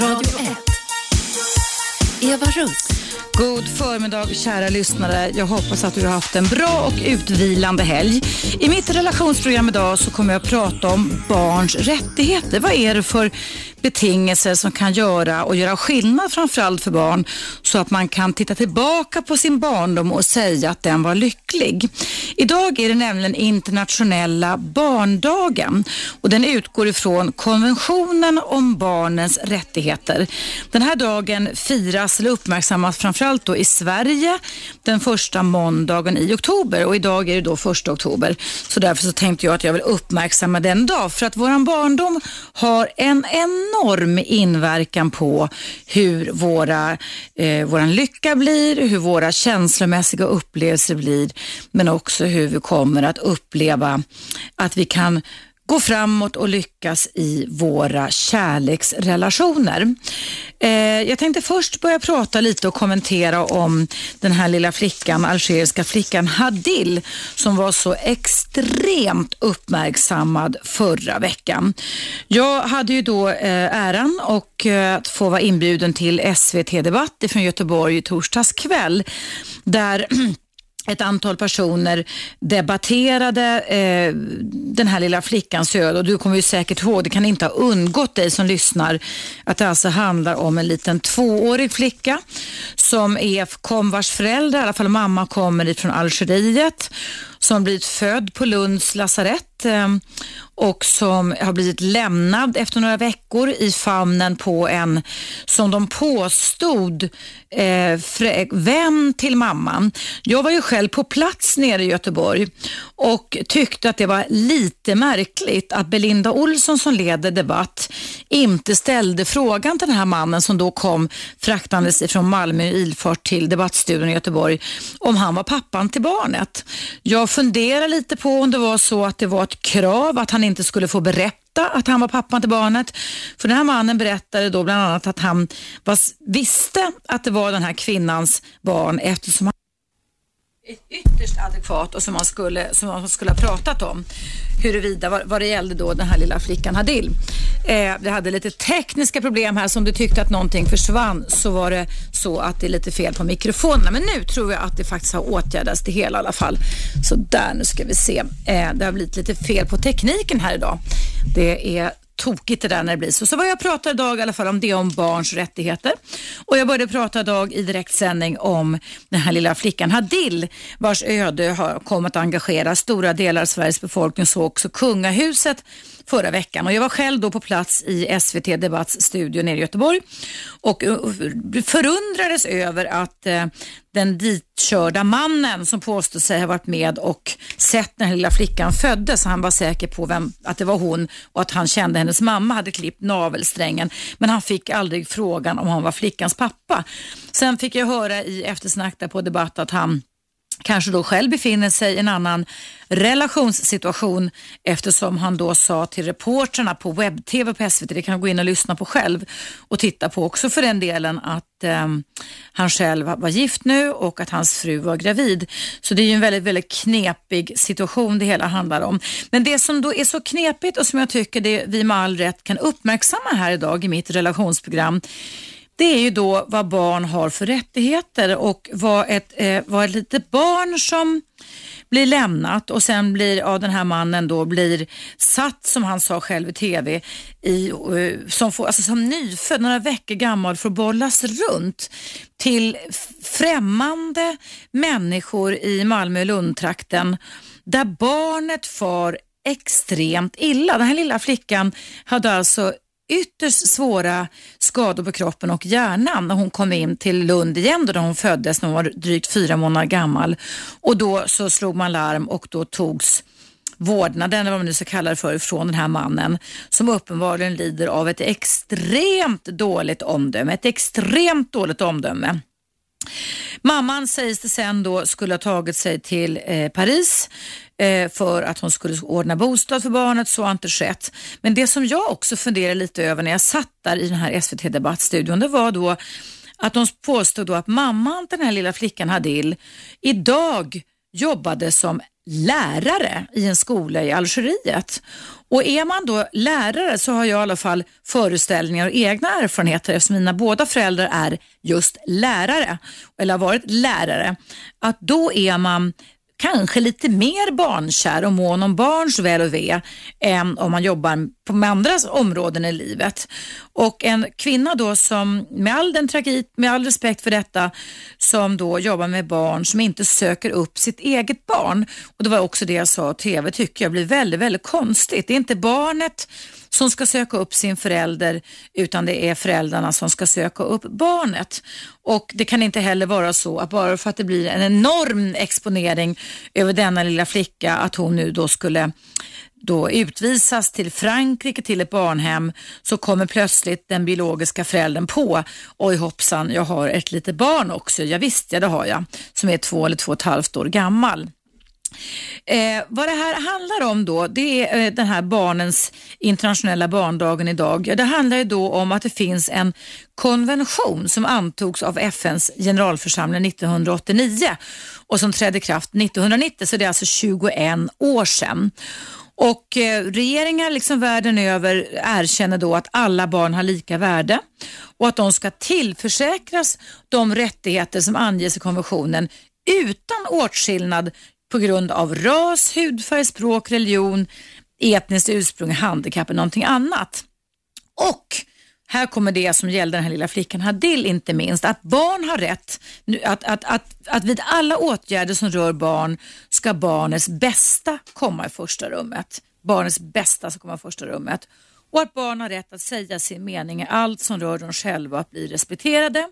Radio 1. Eva Russ. God förmiddag kära lyssnare. Jag hoppas att du har haft en bra och utvilande helg. I mitt relationsprogram idag så kommer jag att prata om barns rättigheter. Vad är det för betingelser som kan göra och göra skillnad framförallt för barn så att man kan titta tillbaka på sin barndom och säga att den var lycklig. Idag är det nämligen internationella barndagen och den utgår ifrån konventionen om barnens rättigheter. Den här dagen firas eller uppmärksammas framförallt då i Sverige den första måndagen i oktober och idag är det då första oktober. Så därför så tänkte jag att jag vill uppmärksamma den dag för att våran barndom har en enorm enorm inverkan på hur våra, eh, våran lycka blir, hur våra känslomässiga upplevelser blir men också hur vi kommer att uppleva att vi kan gå framåt och lyckas i våra kärleksrelationer. Eh, jag tänkte först börja prata lite och kommentera om den här lilla flickan, algeriska flickan Hadil, som var så extremt uppmärksammad förra veckan. Jag hade ju då eh, äran och eh, att få vara inbjuden till SVT Debatt från Göteborg i torsdags kväll där ett antal personer debatterade eh, den här lilla flickans öde. Och du kommer ju säkert ihåg, det kan inte ha undgått dig som lyssnar, att det alltså handlar om en liten tvåårig flicka som är, kom vars föräldrar, i alla fall mamma, kommer ifrån Algeriet som blivit född på Lunds lasarett ehm, och som har blivit lämnad efter några veckor i famnen på en, som de påstod, eh, vän till mamman. Jag var ju själv på plats nere i Göteborg och tyckte att det var lite märkligt att Belinda Olsson som leder debatt inte ställde frågan till den här mannen som då kom fraktandes ifrån Malmö i ilfart till debattstudion i Göteborg om han var pappan till barnet. Jag fundera lite på om det var så att det var ett krav att han inte skulle få berätta att han var pappan till barnet. För den här mannen berättade då bland annat att han var, visste att det var den här kvinnans barn eftersom han ytterst adekvat och som man skulle, som man skulle ha pratat om huruvida vad, vad det gällde då den här lilla flickan Hadil. Eh, vi hade lite tekniska problem här, som du tyckte att någonting försvann så var det så att det är lite fel på mikrofonerna. Men nu tror jag att det faktiskt har åtgärdats det hela i alla fall. Så där, nu ska vi se. Eh, det har blivit lite fel på tekniken här idag. Det är tokigt det där när det blir så. Så vad jag pratar idag i alla fall om det om barns rättigheter. Och jag började prata idag i direktsändning om den här lilla flickan Hadil vars öde har kommit att engagera stora delar av Sveriges befolkning så också kungahuset förra veckan. Och jag var själv då på plats i SVT Debatts studio nere i Göteborg och eh, förundrades över att eh, den ditkörda mannen som påstår sig ha varit med och sett när den lilla flickan föddes. Han var säker på vem, att det var hon och att han kände hennes mamma hade klippt navelsträngen. Men han fick aldrig frågan om han var flickans pappa. Sen fick jag höra i eftersnack på debatt att han kanske då själv befinner sig i en annan relationssituation eftersom han då sa till reportrarna på webb-tv på SVT, det kan gå in och lyssna på själv och titta på också för den delen att eh, han själv var gift nu och att hans fru var gravid. Så det är ju en väldigt, väldigt knepig situation det hela handlar om. Men det som då är så knepigt och som jag tycker det vi med all rätt kan uppmärksamma här idag i mitt relationsprogram det är ju då vad barn har för rättigheter och vad ett, eh, vad ett litet barn som blir lämnat och sen blir ja, den här mannen då blir satt, som han sa själv i TV, i, eh, som, får, alltså, som nyfödd, några veckor gammal, får bollas runt till främmande människor i Malmö-Lundtrakten där barnet far extremt illa. Den här lilla flickan hade alltså ytterst svåra skador på kroppen och hjärnan när hon kom in till Lund igen då hon föddes när hon var drygt fyra månader gammal. Och då så slog man larm och då togs vårdnaden, eller vad man nu ska kalla det för, från den här mannen som uppenbarligen lider av ett extremt dåligt omdöme. Ett extremt dåligt omdöme. Mamman sägs det sen då skulle ha tagit sig till eh, Paris eh, för att hon skulle ordna bostad för barnet. Så har inte skett. Men det som jag också funderade lite över när jag satt där i den här SVT Debattstudion, det var då att de påstod då att mamman till den här lilla flickan Hadil idag jobbade som lärare i en skola i Algeriet. Och är man då lärare så har jag i alla fall föreställningar och egna erfarenheter eftersom mina båda föräldrar är just lärare, eller har varit lärare, att då är man kanske lite mer barnkär och mån om barns väl och ve än om man jobbar på med andra områden i livet. Och en kvinna då som, med all den tragik, med all respekt för detta, som då jobbar med barn som inte söker upp sitt eget barn. Och det var också det jag sa, TV tycker jag blir väldigt, väldigt konstigt. Det är inte barnet som ska söka upp sin förälder utan det är föräldrarna som ska söka upp barnet. Och Det kan inte heller vara så att bara för att det blir en enorm exponering över denna lilla flicka att hon nu då skulle då utvisas till Frankrike till ett barnhem så kommer plötsligt den biologiska föräldern på, oj hoppsan, jag har ett litet barn också. Ja, visst, ja det har jag, som är två eller två och ett halvt år gammal. Eh, vad det här handlar om då, det är eh, den här barnens internationella barndagen idag. Det handlar ju då om att det finns en konvention som antogs av FNs generalförsamling 1989 och som trädde i kraft 1990, så det är alltså 21 år sedan. Och eh, regeringar liksom världen över erkänner då att alla barn har lika värde och att de ska tillförsäkras de rättigheter som anges i konventionen utan åtskillnad på grund av ras, hudfärg, språk, religion, etniskt ursprung, handikapp eller någonting annat. Och här kommer det som gällde den här lilla flickan Hadil inte minst, att barn har rätt att, att, att, att vid alla åtgärder som rör barn ska barnets bästa komma i första rummet. Barnets bästa ska komma i första rummet. Och att barn har rätt att säga sin mening i allt som rör dem själva att bli respekterade.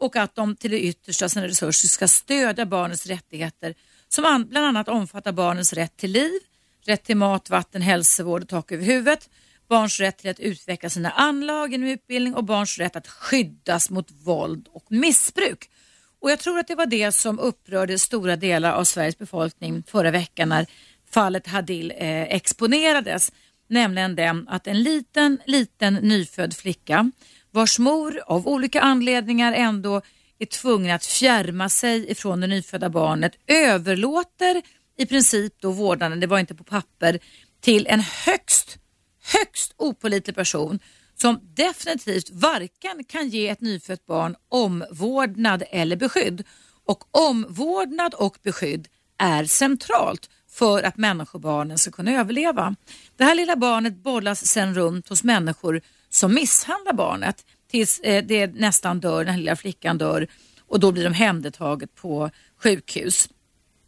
Och att de till det yttersta av sina resurser ska stödja barnets rättigheter som bland annat omfattar barnens rätt till liv, rätt till mat, vatten, hälsovård och tak över huvudet, barns rätt till att utveckla sina anlag genom utbildning och barns rätt att skyddas mot våld och missbruk. Och Jag tror att det var det som upprörde stora delar av Sveriges befolkning förra veckan när fallet Hadil eh, exponerades. Nämligen den att en liten, liten nyfödd flicka vars mor av olika anledningar ändå är tvungna att fjärma sig ifrån det nyfödda barnet, överlåter i princip då vårdnaden, det var inte på papper, till en högst, högst opolitlig person som definitivt varken kan ge ett nyfött barn omvårdnad eller beskydd. Och omvårdnad och beskydd är centralt för att människobarnen ska kunna överleva. Det här lilla barnet bollas sen runt hos människor som misshandlar barnet tills eh, det nästan dör, den här lilla flickan dör och då blir de hemdetaget på sjukhus.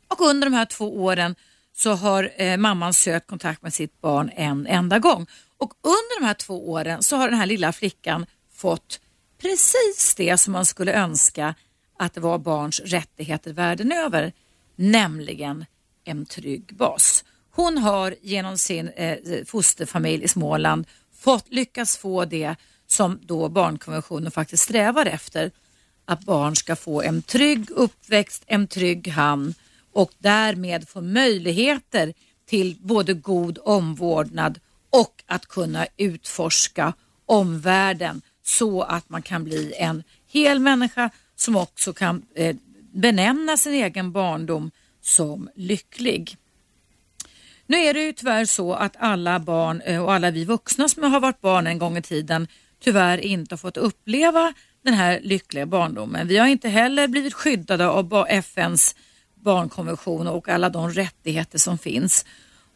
Och under de här två åren så har eh, mamman sökt kontakt med sitt barn en enda gång. Och under de här två åren så har den här lilla flickan fått precis det som man skulle önska att det var barns rättigheter världen över, nämligen en trygg bas. Hon har genom sin eh, fosterfamilj i Småland fått, lyckats få det som då barnkonventionen faktiskt strävar efter. Att barn ska få en trygg uppväxt, en trygg hamn och därmed få möjligheter till både god omvårdnad och att kunna utforska omvärlden så att man kan bli en hel människa som också kan eh, benämna sin egen barndom som lycklig. Nu är det ju tyvärr så att alla barn eh, och alla vi vuxna som har varit barn en gång i tiden tyvärr inte har fått uppleva den här lyckliga barndomen. Vi har inte heller blivit skyddade av FNs barnkonvention och alla de rättigheter som finns.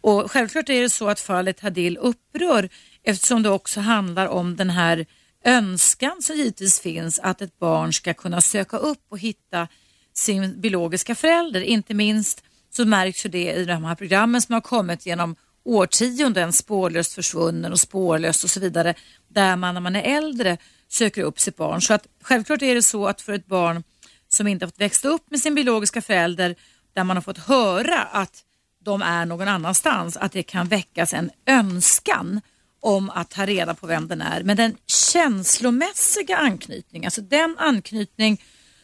Och Självklart är det så att fallet Hadil upprör eftersom det också handlar om den här önskan som givetvis finns att ett barn ska kunna söka upp och hitta sin biologiska förälder. Inte minst så märks det i de här programmen som har kommit genom årtionden, spårlöst försvunnen och spårlöst och så vidare, där man när man är äldre söker upp sitt barn. Så att självklart är det så att för ett barn som inte har fått växa upp med sin biologiska förälder, där man har fått höra att de är någon annanstans, att det kan väckas en önskan om att ta reda på vem den är. Men den känslomässiga anknytningen, alltså den anknytning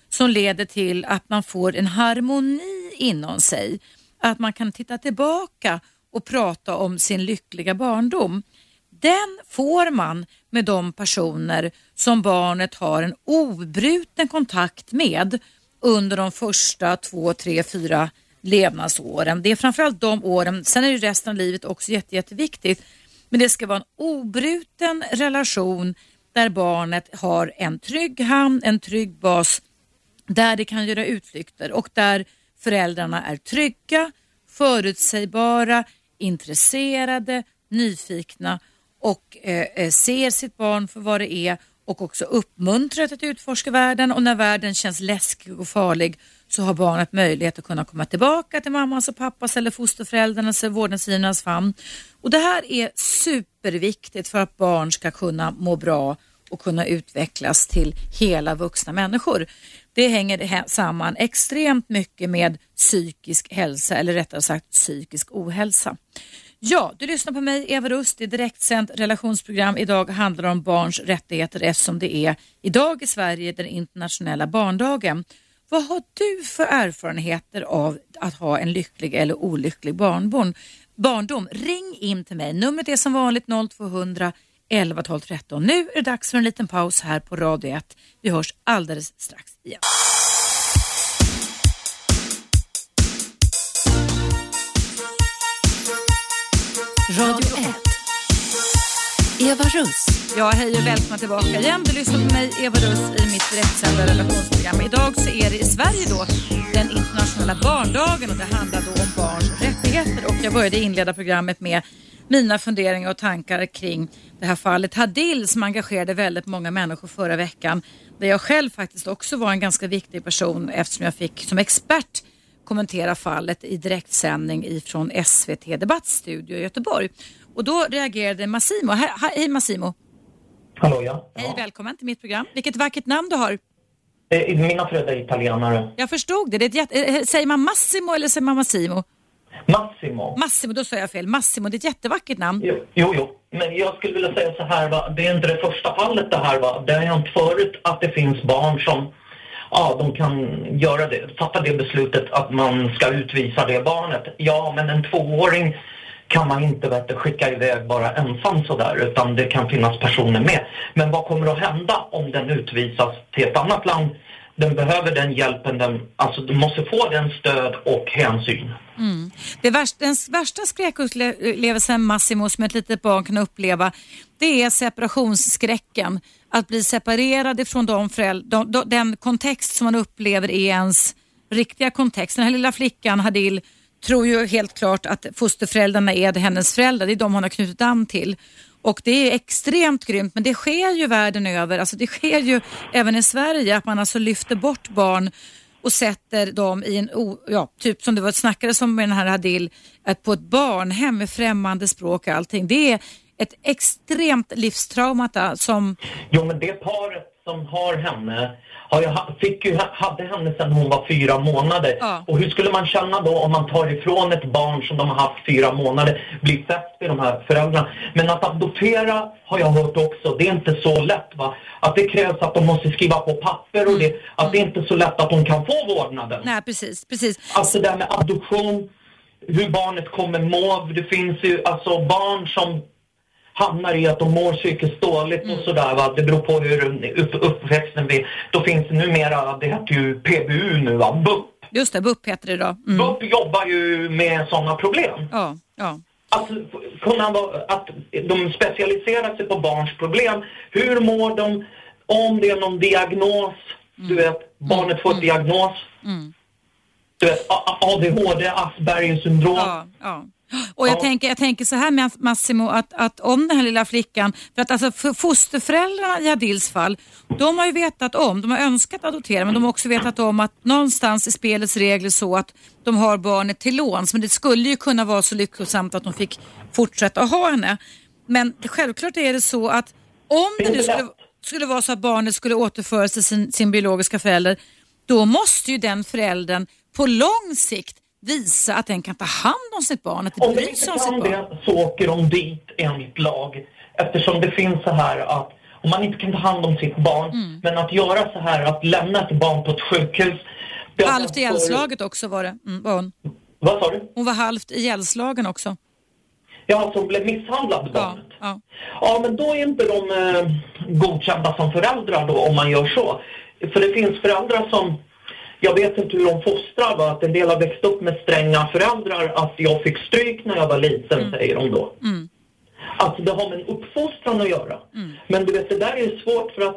som leder till att man får en harmoni inom sig, att man kan titta tillbaka och prata om sin lyckliga barndom. Den får man med de personer som barnet har en obruten kontakt med under de första två, tre, fyra levnadsåren. Det är framförallt de åren, sen är ju resten av livet också jätte, jätteviktigt. Men det ska vara en obruten relation där barnet har en trygg hamn, en trygg bas där det kan göra utflykter och där föräldrarna är trygga, förutsägbara, intresserade, nyfikna och eh, eh, ser sitt barn för vad det är och också uppmuntrar att utforska världen och när världen känns läskig och farlig så har barnet möjlighet att kunna komma tillbaka till mammas och pappas eller fosterföräldrarnas eller vårdnadsgivarnas famn. Och det här är superviktigt för att barn ska kunna må bra och kunna utvecklas till hela vuxna människor. Det hänger samman extremt mycket med psykisk hälsa eller rättare sagt psykisk ohälsa. Ja, du lyssnar på mig, Eva Rust, det är direktsänt relationsprogram. Idag handlar det om barns rättigheter eftersom det är idag i Sverige den internationella barndagen. Vad har du för erfarenheter av att ha en lycklig eller olycklig barnbarn? barndom? Ring in till mig. Numret är som vanligt 0200 11 12 13. Nu är det dags för en liten paus här på Radio 1. Vi hörs alldeles strax igen. Radio 1. Eva Russ. Ja, hej och välkomna tillbaka igen. Du lyssnar på mig, Eva Russ, i mitt direktsända relationsprogram. Idag så är det i Sverige då den internationella barndagen och det handlar då om barns rättigheter. Och jag började inleda programmet med mina funderingar och tankar kring det här fallet Hadil som engagerade väldigt många människor förra veckan. Där jag själv faktiskt också var en ganska viktig person eftersom jag fick som expert kommentera fallet i direktsändning ifrån SVT Debattstudio i Göteborg. Och då reagerade Massimo. He hej Massimo! Hallå ja. Hej, välkommen till mitt program. Vilket vackert namn du har. Eh, Mina föräldrar är italienare. Jag förstod det. det ett jätte... Eh, säger man Massimo eller säger man Massimo? Massimo. Massimo, då sa jag fel. Massimo, det är ett jättevackert namn. Jo, jo, jo. Men jag skulle vilja säga så här, va? det är inte det första fallet det här. Va? Det har hänt förut att det finns barn som ja, de kan göra det, fatta det beslutet att man ska utvisa det barnet. Ja, men en tvååring kan man inte vet, skicka iväg bara ensam sådär utan det kan finnas personer med. Men vad kommer att hända om den utvisas till ett annat land? Den behöver den hjälpen, den, alltså den måste få den stöd och hänsyn. Mm. Det värsta, den värsta skräckupplevelsen Massimo som ett litet barn kan uppleva det är separationsskräcken. Att bli separerad ifrån de föräldrar, de, de, den kontext som man upplever är ens riktiga kontext. Den här lilla flickan Hadil tror ju helt klart att fosterföräldrarna är hennes föräldrar. Det är de hon har knutit an till. Och det är extremt grymt, men det sker ju världen över. Alltså det sker ju även i Sverige att man alltså lyfter bort barn och sätter dem i en, ja, typ som det var snackades om med den här Hadil, att på ett barnhem med främmande språk och allting. Det är ett extremt livstrauma som... Jo, men det paret som har henne har jag, fick ju, hade henne sedan hon var fyra månader. Ja. Och hur skulle man känna då om man tar ifrån ett barn som de har haft fyra månader, blir fäst vid de här föräldrarna. Men att adoptera har jag hört också, det är inte så lätt va. Att det krävs att de måste skriva på papper och mm. det, att det är inte så lätt att de kan få vårdnaden. Nej, precis, precis. Alltså det där med adoption, hur barnet kommer må, det finns ju alltså barn som hamnar i att de mår psykiskt dåligt mm. och sådär. Va? Det beror på hur upp, uppväxten blir. Då finns det numera, det heter ju PBU nu va, BUP. Just det, BUP heter det då. Mm. BUP jobbar ju med sådana problem. Ja, ja. Att, kunna, att de specialiserar sig på barns problem. Hur mår de? Om det är någon diagnos, mm. du vet, barnet får mm. diagnos. Mm. Du vet, ADHD, Aspergers syndrom. Ja, ja. Och jag, ja. tänker, jag tänker så här med Massimo, att, att om den här lilla flickan, för att alltså för fosterföräldrarna i Adils fall, de har ju vetat om, de har önskat adoptera, men de har också vetat om att någonstans i spelets regler så att de har barnet till låns, men det skulle ju kunna vara så lyckosamt att de fick fortsätta att ha henne. Men självklart är det så att om det nu skulle, skulle vara så att barnet skulle återföras till sin, sin biologiska förälder, då måste ju den föräldern på lång sikt visa att den kan ta hand om sitt barn, att det bryr sig om sitt barn. Om det så åker de dit enligt lag. Eftersom det finns så här att om man inte kan ta hand om sitt barn, mm. men att göra så här, att lämna ett barn på ett sjukhus. Halvt ihjälslaget också var det, mm, var hon. Vad sa du? Hon var halvt ihjälslagen också. Ja, alltså hon blev misshandlad, barnet. Ja, ja. ja, men då är inte de eh, godkända som föräldrar då, om man gör så. För det finns föräldrar som jag vet inte hur de fostrar, va? att en del har växt upp med stränga föräldrar, att jag fick stryk när jag var liten, Mm. säger de då. Alltså det har med en uppfostran att göra. Men du vet, det där är svårt för att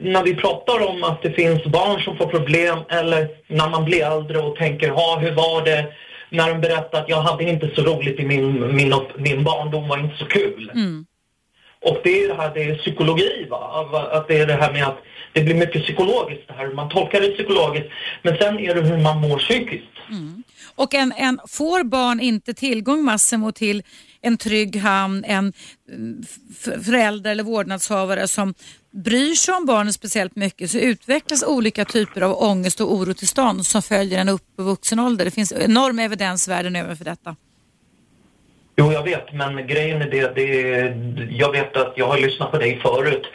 när vi pratar om att det finns barn som får problem eller när man blir äldre och tänker, ha hur var det när de berättar att jag hade inte så roligt i min, min, min barndom var inte så kul. Och det är det här, det är psykologi va? Av- Att det är det här med att det blir mycket psykologiskt det här. Man tolkar det psykologiskt. Men sen är det hur man mår psykiskt. Mm. Och en, en, får barn inte tillgång Massimo till en trygg hamn, en mm, förälder eller vårdnadshavare som bryr sig om barnen speciellt mycket så utvecklas olika typer av ångest och orotillstånd som följer en upp i vuxen ålder. Det finns enorm evidens världen över för detta. Jo, jag vet, men grejen är det, det jag vet att jag har lyssnat på dig förut.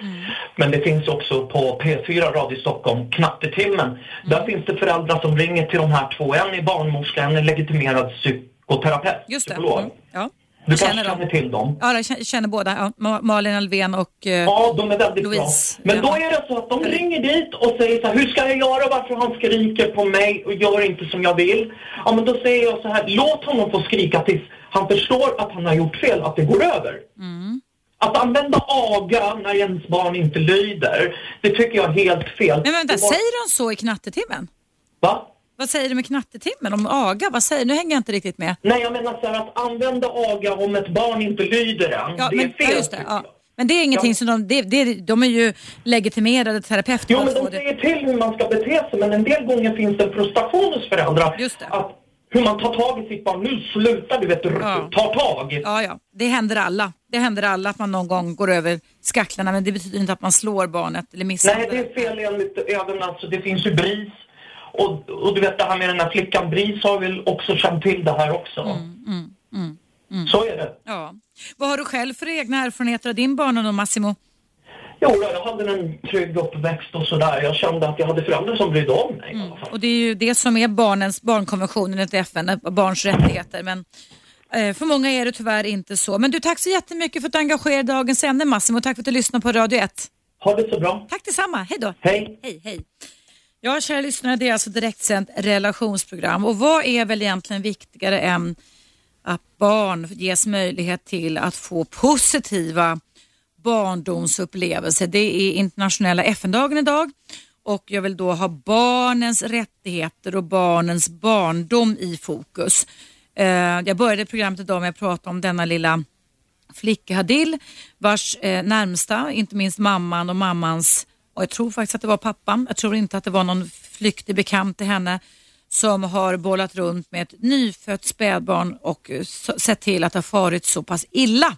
Men det finns också på P4 Radio Stockholm, Knattetimmen. Där finns det föräldrar som ringer till de här två. En är barnmorska, en är legitimerad psykoterapeut, Just det. psykolog. Mm. Ja. Du känner känner till dem? Ja, jag känner- båda. Ja, Ma- Malin Alvén och... eh, Ja, de är väldigt Louise. bra. Men då Ja. är det så att de ringer dit och säger så här, hur ska jag göra? Varför han skriker på mig och gör inte som jag vill? Ja, men då säger jag så här, låt honom få skrika tills han förstår att han har gjort fel, att det går över. Mm. Att använda aga när ens barn inte lyder, det tycker jag är helt fel. Men vänta, var- säger de så i knattetimmen? Va? Vad säger du med knattetimmen? Om aga? Vad säger Nu hänger jag inte riktigt med. Nej, jag menar så här att använda aga om ett barn inte lyder än, Ja, det men, är fel. ja, det, ja. men det är ingenting Ja. som de... Det, det, de är ju legitimerade terapeuter. Jo, men de säger till hur man ska bete sig, men en del gånger finns det en frustration hos föräldrar. Just det. Att hur man tar tag i sitt barn. Nu sluta, du vet, Ja. ta tag. Ja, ja. Det händer alla. Det händer alla att man någon gång går över skacklarna men det betyder inte att man slår barnet eller misshandlar Nej, det är fel enligt även alltså, det finns ju BRIS. Och, och du vet det här med den här flickan, BRIS har väl också känt till det här också. Mm, Så är det. Ja. Vad har du själv för egna erfarenheter av din barndom Massimo? Jo, jag hade en trygg uppväxt och sådär. Jag kände att jag hade föräldrar som brydde om mig fall. Och det är ju det som är barnens barnkonventionen enligt FN, barns rättigheter. Men eh, för många är det tyvärr inte så. Men du, tack så jättemycket för att du engagerade dagens ämne Massimo. Tack för att du lyssnade på Radio 1. Ha det så bra. Tack detsamma. Hej då. Hej. Hej, hej. Ja, kära lyssnare, det är alltså direktsänt relationsprogram. Och vad är väl egentligen viktigare än att barn ges möjlighet till att få positiva barndomsupplevelser. Det är internationella FN-dagen idag och jag vill då ha barnens rättigheter och barnens barndom i fokus. Eh, jag började programmet idag med att prata om denna lilla flicka Hadil vars eh, närmsta, inte minst mamman och mammans, och jag tror faktiskt att det var pappan, jag tror inte att det var någon flyktig bekant till henne som har bollat runt med ett nyfött spädbarn och eh, sett till att det har farit så pass illa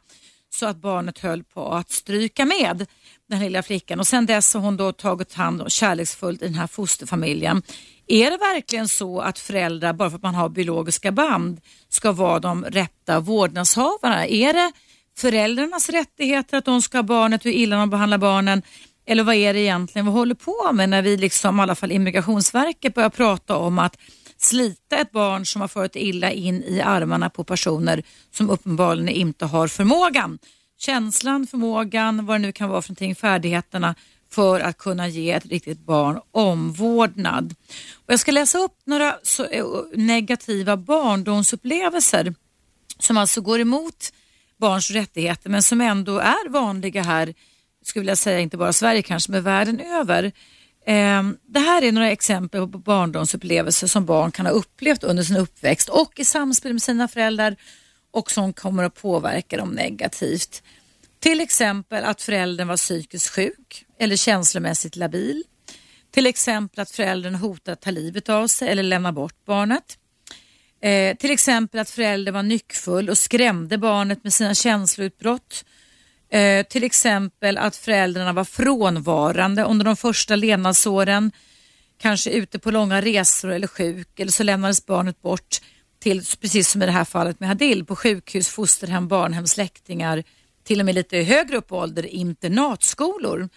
så att barnet höll på att stryka med den lilla flickan och sen dess har hon då tagit hand om kärleksfullt i den här fosterfamiljen. Är det verkligen så att föräldrar, bara för att man har biologiska band, ska vara de rätta vårdnadshavarna? Är det föräldrarnas rättigheter att de ska ha barnet, hur illa de behandlar barnen? Eller vad är det egentligen vi håller på med när vi, liksom, i alla fall Immigrationsverket, börjar prata om att slita ett barn som har farit illa in i armarna på personer som uppenbarligen inte har förmågan. Känslan, förmågan, vad det nu kan vara för någonting, färdigheterna för att kunna ge ett riktigt barn omvårdnad. Och jag ska läsa upp några så, eh, negativa barndomsupplevelser som alltså går emot barns rättigheter men som ändå är vanliga här, skulle vilja säga inte bara Sverige kanske, men världen över. Ehm, det här är några exempel på barndomsupplevelser som barn kan ha upplevt under sin uppväxt och i samspel med sina föräldrar och som kommer att påverka dem negativt. Till exempel att föräldern var psykiskt sjuk eller känslomässigt labil. Till exempel att föräldern hotar att ta livet av sig eller lämna bort barnet. Eh, till exempel att föräldern var nyckfull och skrämde barnet med sina känsloutbrott. Eh, till exempel att föräldrarna var frånvarande under de första levnadsåren, kanske ute på långa resor eller sjuk eller så lämnades barnet bort till, precis som i det här fallet med Hadil, på sjukhus, fosterhem, barnhem, släktingar, till och med lite högre upp i ålder, internatskolor.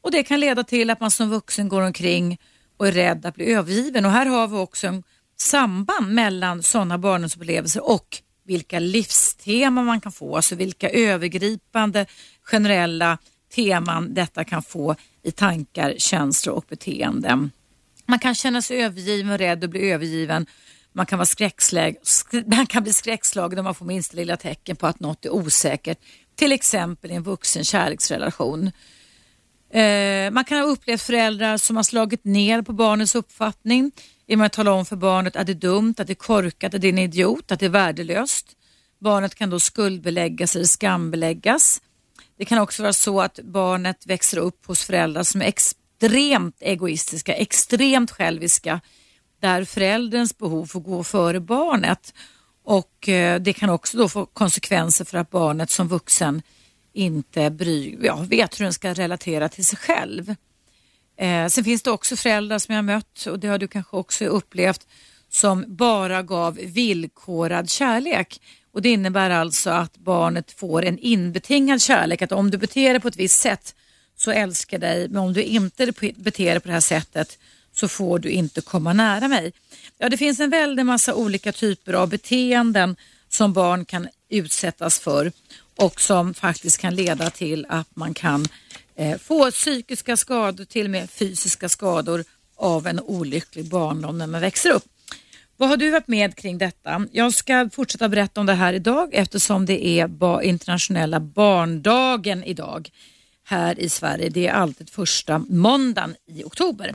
Och det kan leda till att man som vuxen går omkring och är rädd att bli övergiven. Och här har vi också en samband mellan sådana barndomsupplevelser och vilka livsteman man kan få, alltså vilka övergripande generella teman detta kan få i tankar, känslor och beteenden. Man kan känna sig övergiven och rädd och bli övergiven. Man kan, vara skräckslag, man kan bli skräckslagen om man får minsta lilla tecken på att något är osäkert. Till exempel i en vuxen kärleksrelation. Eh, man kan ha upplevt föräldrar som har slagit ner på barnets uppfattning genom att tala om för barnet att det är dumt, att det är korkat, att det är en idiot, att det är värdelöst. Barnet kan då skuldbeläggas eller skambeläggas. Det kan också vara så att barnet växer upp hos föräldrar som är extremt egoistiska, extremt själviska, där förälderns behov får gå före barnet. Och eh, Det kan också då få konsekvenser för att barnet som vuxen inte bry, ja, vet hur den ska relatera till sig själv. Eh, sen finns det också föräldrar som jag mött och det har du kanske också upplevt som bara gav villkorad kärlek. Och Det innebär alltså att barnet får en inbetingad kärlek, att om du beter dig på ett visst sätt så älskar dig, men om du inte beter dig på det här sättet så får du inte komma nära mig. Ja, det finns en väldig massa olika typer av beteenden som barn kan utsättas för och som faktiskt kan leda till att man kan Eh, få psykiska skador, till och med fysiska skador av en olycklig barndom när man växer upp. Vad har du varit med kring detta? Jag ska fortsätta berätta om det här idag eftersom det är internationella barndagen idag här i Sverige. Det är alltid första måndagen i oktober.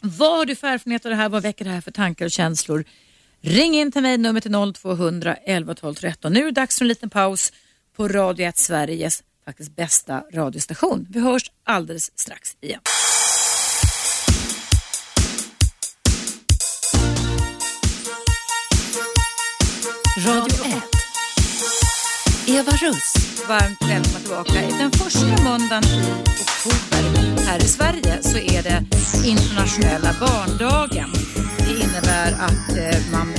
Vad har du för erfarenhet av det här? Vad väcker det här för tankar och känslor? Ring in till mig, nummer är 0200 11 12 13. Nu är det dags för en liten paus på Radio 1 Sveriges faktiskt bästa radiostation. Vi hörs alldeles strax igen. Radio 1. Eva Russ. Varmt välkomna tillbaka. Den första måndagen i oktober här i Sverige så är det internationella barndagen. Det innebär att eh, man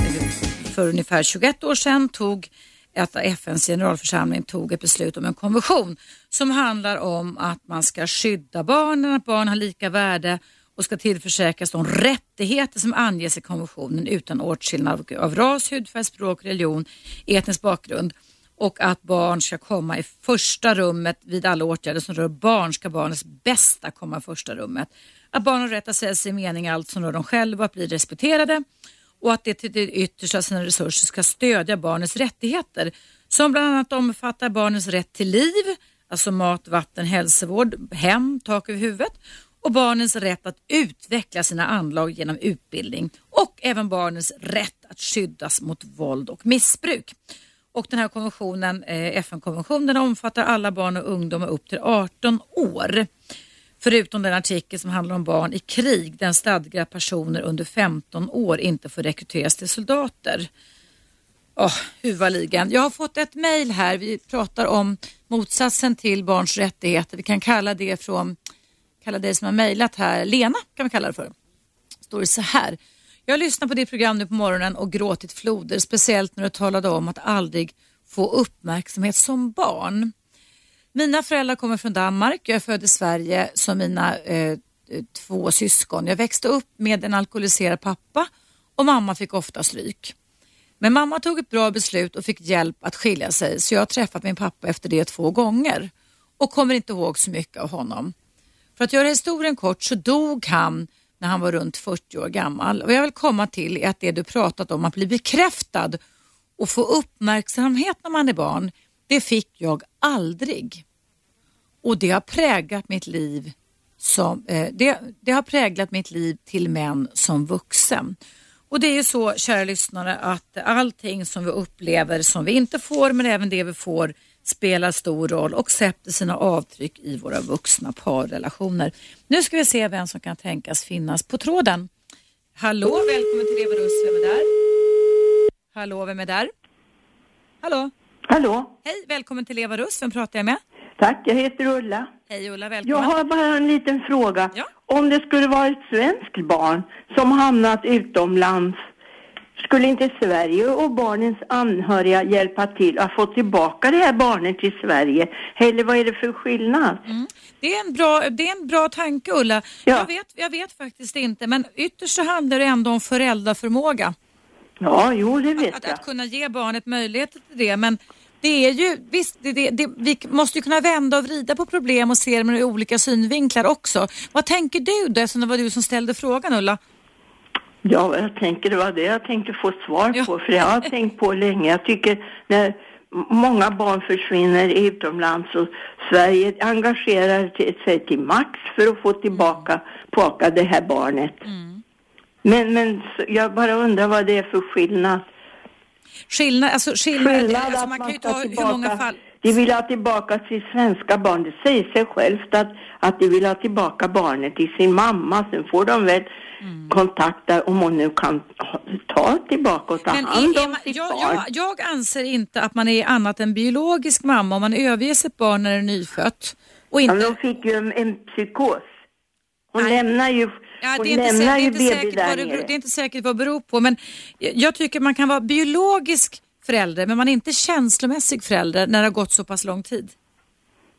för ungefär 21 år sedan tog att FNs generalförsamling tog ett beslut om en konvention som handlar om att man ska skydda barnen, att barn har lika värde och ska tillförsäkras de rättigheter som anges i konventionen utan åtskillnad av ras, hudfärg, språk, religion, etnisk bakgrund och att barn ska komma i första rummet vid alla åtgärder som rör barn ska barnets bästa komma i första rummet. Att barn har rätt att säga sin mening allt som rör dem själva, att bli respekterade och att det till det yttersta sina resurser ska stödja barnets rättigheter som bland annat omfattar barnens rätt till liv, alltså mat, vatten, hälsovård, hem, tak över huvudet och barnens rätt att utveckla sina anlag genom utbildning och även barnens rätt att skyddas mot våld och missbruk. Och den här konventionen, eh, FN-konventionen omfattar alla barn och ungdomar upp till 18 år. Förutom den artikel som handlar om barn i krig, den stadgar att personer under 15 år inte får rekryteras till soldater. Oh, huvudligen. Jag har fått ett mejl här. Vi pratar om motsatsen till barns rättigheter. Vi kan kalla det från, kalla det som har mejlat här, Lena kan vi kalla det för. Står det så här. Jag har lyssnat på ditt program nu på morgonen och gråtit floder, speciellt när du talade om att aldrig få uppmärksamhet som barn. Mina föräldrar kommer från Danmark. Jag är född i Sverige som mina eh, två syskon. Jag växte upp med en alkoholiserad pappa och mamma fick ofta stryk. Men mamma tog ett bra beslut och fick hjälp att skilja sig så jag har träffat min pappa efter det två gånger och kommer inte ihåg så mycket av honom. För att göra historien kort så dog han när han var runt 40 år gammal och jag vill komma till är att det du pratat om att bli bekräftad och få uppmärksamhet när man är barn det fick jag aldrig. Och det har präglat mitt liv som, eh, det, det, har präglat mitt liv till män som vuxen. Och det är ju så, kära lyssnare, att allting som vi upplever som vi inte får, men även det vi får, spelar stor roll och sätter sina avtryck i våra vuxna parrelationer. Nu ska vi se vem som kan tänkas finnas på tråden. Hallå, välkommen till Eva Russ, vem är där? Hallå, vem är där? Hallå? Hallå? Hej, välkommen till Eva Russ. Vem pratar jag med? Tack, jag heter Ulla. Hej Ulla, välkommen. Jag har bara en liten fråga. Ja. Om det skulle vara ett svenskt barn som hamnat utomlands, skulle inte Sverige och barnens anhöriga hjälpa till att få tillbaka det här barnet till Sverige? Eller vad är det för skillnad? Mm. Det, är en bra, det är en bra tanke Ulla. Ja. Jag, vet, jag vet faktiskt inte, men ytterst så handlar det ändå om föräldraförmåga. Ja, jo, det vet Att, jag. att kunna ge barnet möjlighet till det. Men det är ju, visst, det, det, det, vi måste ju kunna vända och vrida på problem och se dem ur olika synvinklar också. Vad tänker du då, eftersom det var du som ställde frågan Ulla? Ja, jag tänker det var det jag tänkte få svar Ja. på, för jag har tänkt på länge. Jag tycker när många barn försvinner utomlands och Sverige engagerar till- sig till max för att få tillbaka tillbaka det här barnet. Men, men jag bara undrar vad det är för skillnad. Skillnad, alltså skillnad, Skillnad alltså att man kan ju ta hur tillbaka- många fall. De vill ha tillbaka sitt svenska barn. Det säger sig självt att, att de vill ha tillbaka barnet till sin mamma. Sen får de väl Mm. kontakta om hon nu kan ta tillbaka och ta Men hand om man, sitt jag, barn. jag, jag anser inte att man är annat än biologisk mamma om man överger sitt barn när det är nyfött. Och Ja, inte, men hon fick ju en, en psykos. Hon Nej. lämnar ju, Ja, det, är inte, sä- lämnar det, är inte säkert vad det, beror- det är inte säkert vad det beror på. Men jag- tycker man kan vara biologisk förälder men man är inte känslomässig förälder när det har gått så pass lång tid.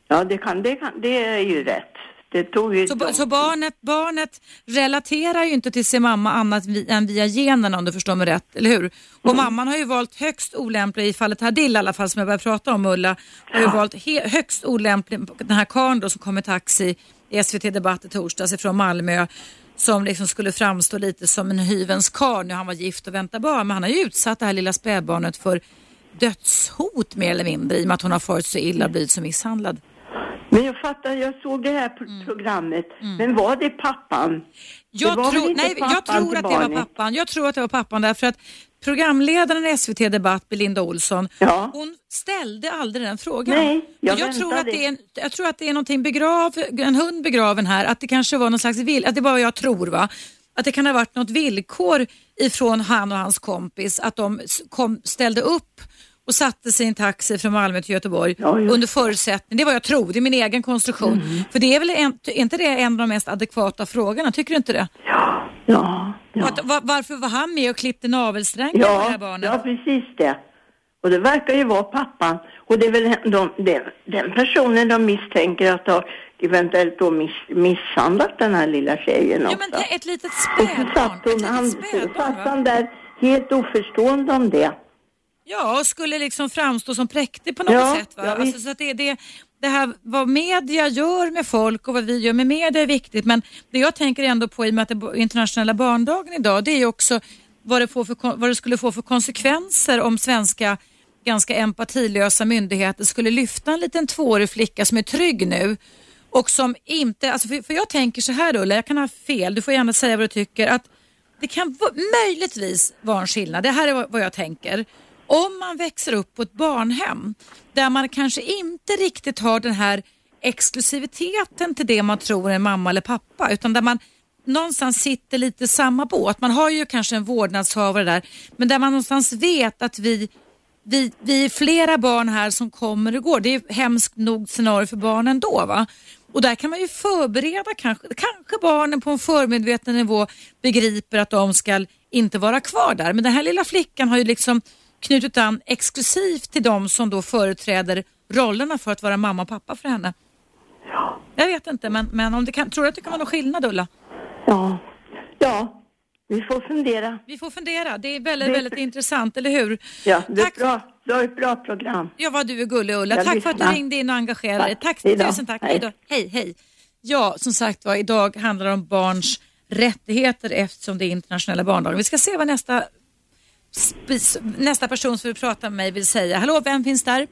Ja, det, kan, det, kan, det är ju rätt. Det tog ju Så, lång så barnet, barnet relaterar ju inte till sin mamma annat vi, än via generna om du förstår mig rätt, eller hur? Och Mm. mamman har ju valt högst olämplig, i fallet Hadil i alla fall som jag började prata om Ulla, har ju valt he, högst olämplig, den här karln då som kom i taxi i SVT Debatt i torsdags ifrån Malmö som liksom skulle framstå lite som en hyvens karl när han var gift och väntade barn. Men han har ju utsatt det här lilla spädbarnet för dödshot mer eller mindre i och med att hon har farit så illa och blivit så misshandlad. Men jag fattar, jag såg det här pro- programmet. Men var det pappan? Mm. Jag, Det var inte nej, jag tror att det var barnet? pappan. Jag tror att det var pappan därför att programledaren i SVT Debatt, Belinda Olsson, Ja. hon ställde aldrig den frågan. Nej, jag jag, tror att det är jag tror att det är någonting begrav, en hund begraven här, att det kanske var någon slags vill, att det var vad jag tror va, att det kan ha varit något villkor ifrån han och hans kompis att de kom, ställde upp och satte sig i en taxi från Malmö till Göteborg Ja, under förutsättning, det vad jag tror, det är min egen konstruktion. Mm. För det är väl en, är inte det en av de mest adekvata frågorna, tycker du inte det? Ja, ja, ja. Att, va- varför var han med och klippte navelsträngen på det här Ja, barnet? ja, precis det. Och det verkar ju vara pappan. Och det är väl de, den, den personen de misstänker att ha eventuellt då miss, misshandlat den här lilla tjejen Ja, också. men det- ett litet och så spädbarn. satt, hon, han, spädbarn satt han där helt oförstående om det. Ja, och skulle liksom framstå som präktig på något Ja, sätt. Va? ja, alltså, så att det, det, det här vad media gör med folk och vad vi gör med media är viktigt. Men det jag tänker ändå på i och med att det är internationella barndagen idag, det är ju också vad det, får för, vad det skulle få för konsekvenser om svenska ganska empatilösa myndigheter skulle lyfta en liten tvåårig flicka som är trygg nu och som inte, alltså för, för jag tänker så här Ulla, jag kan ha fel, du får gärna säga vad du tycker, att det kan möjligtvis vara en skillnad, det här är vad jag tänker. Om man växer upp på ett barnhem där man kanske inte riktigt har den här exklusiviteten till det man tror är mamma eller pappa utan där man någonstans sitter lite i samma båt. Man har ju kanske en vårdnadshavare där men där man någonstans vet att vi, vi, vi är flera barn här som kommer och går. Det är hemskt nog scenario för barnen då va. Och där kan man ju förbereda kanske, kanske barnen på en förmedveten nivå begriper att de ska inte vara kvar där. Men den här lilla flickan har ju liksom knutit an exklusivt till de som då företräder rollerna för att vara mamma och pappa för henne. Jag vet inte, men, men om det kan, tror du att det kan vara någon skillnad Ulla? Ja, ja, vi får fundera. Vi får fundera. Det är väldigt, Det- väldigt intressant, eller hur? Ja, det är Tack. bra. Du har ett bra program. Ja, vad du är gullig Ulla. Jag Tack för att du lyssnar. ringde in och engagerade dig. Tack. Tack, tusen tack. Hej. Hej. Hej. Ja, som sagt var, idag handlar det om barns rättigheter eftersom det är internationella barndagen. Vi ska se vad nästa, nästa person som vill prata med mig vill säga. Hallå, vem finns där?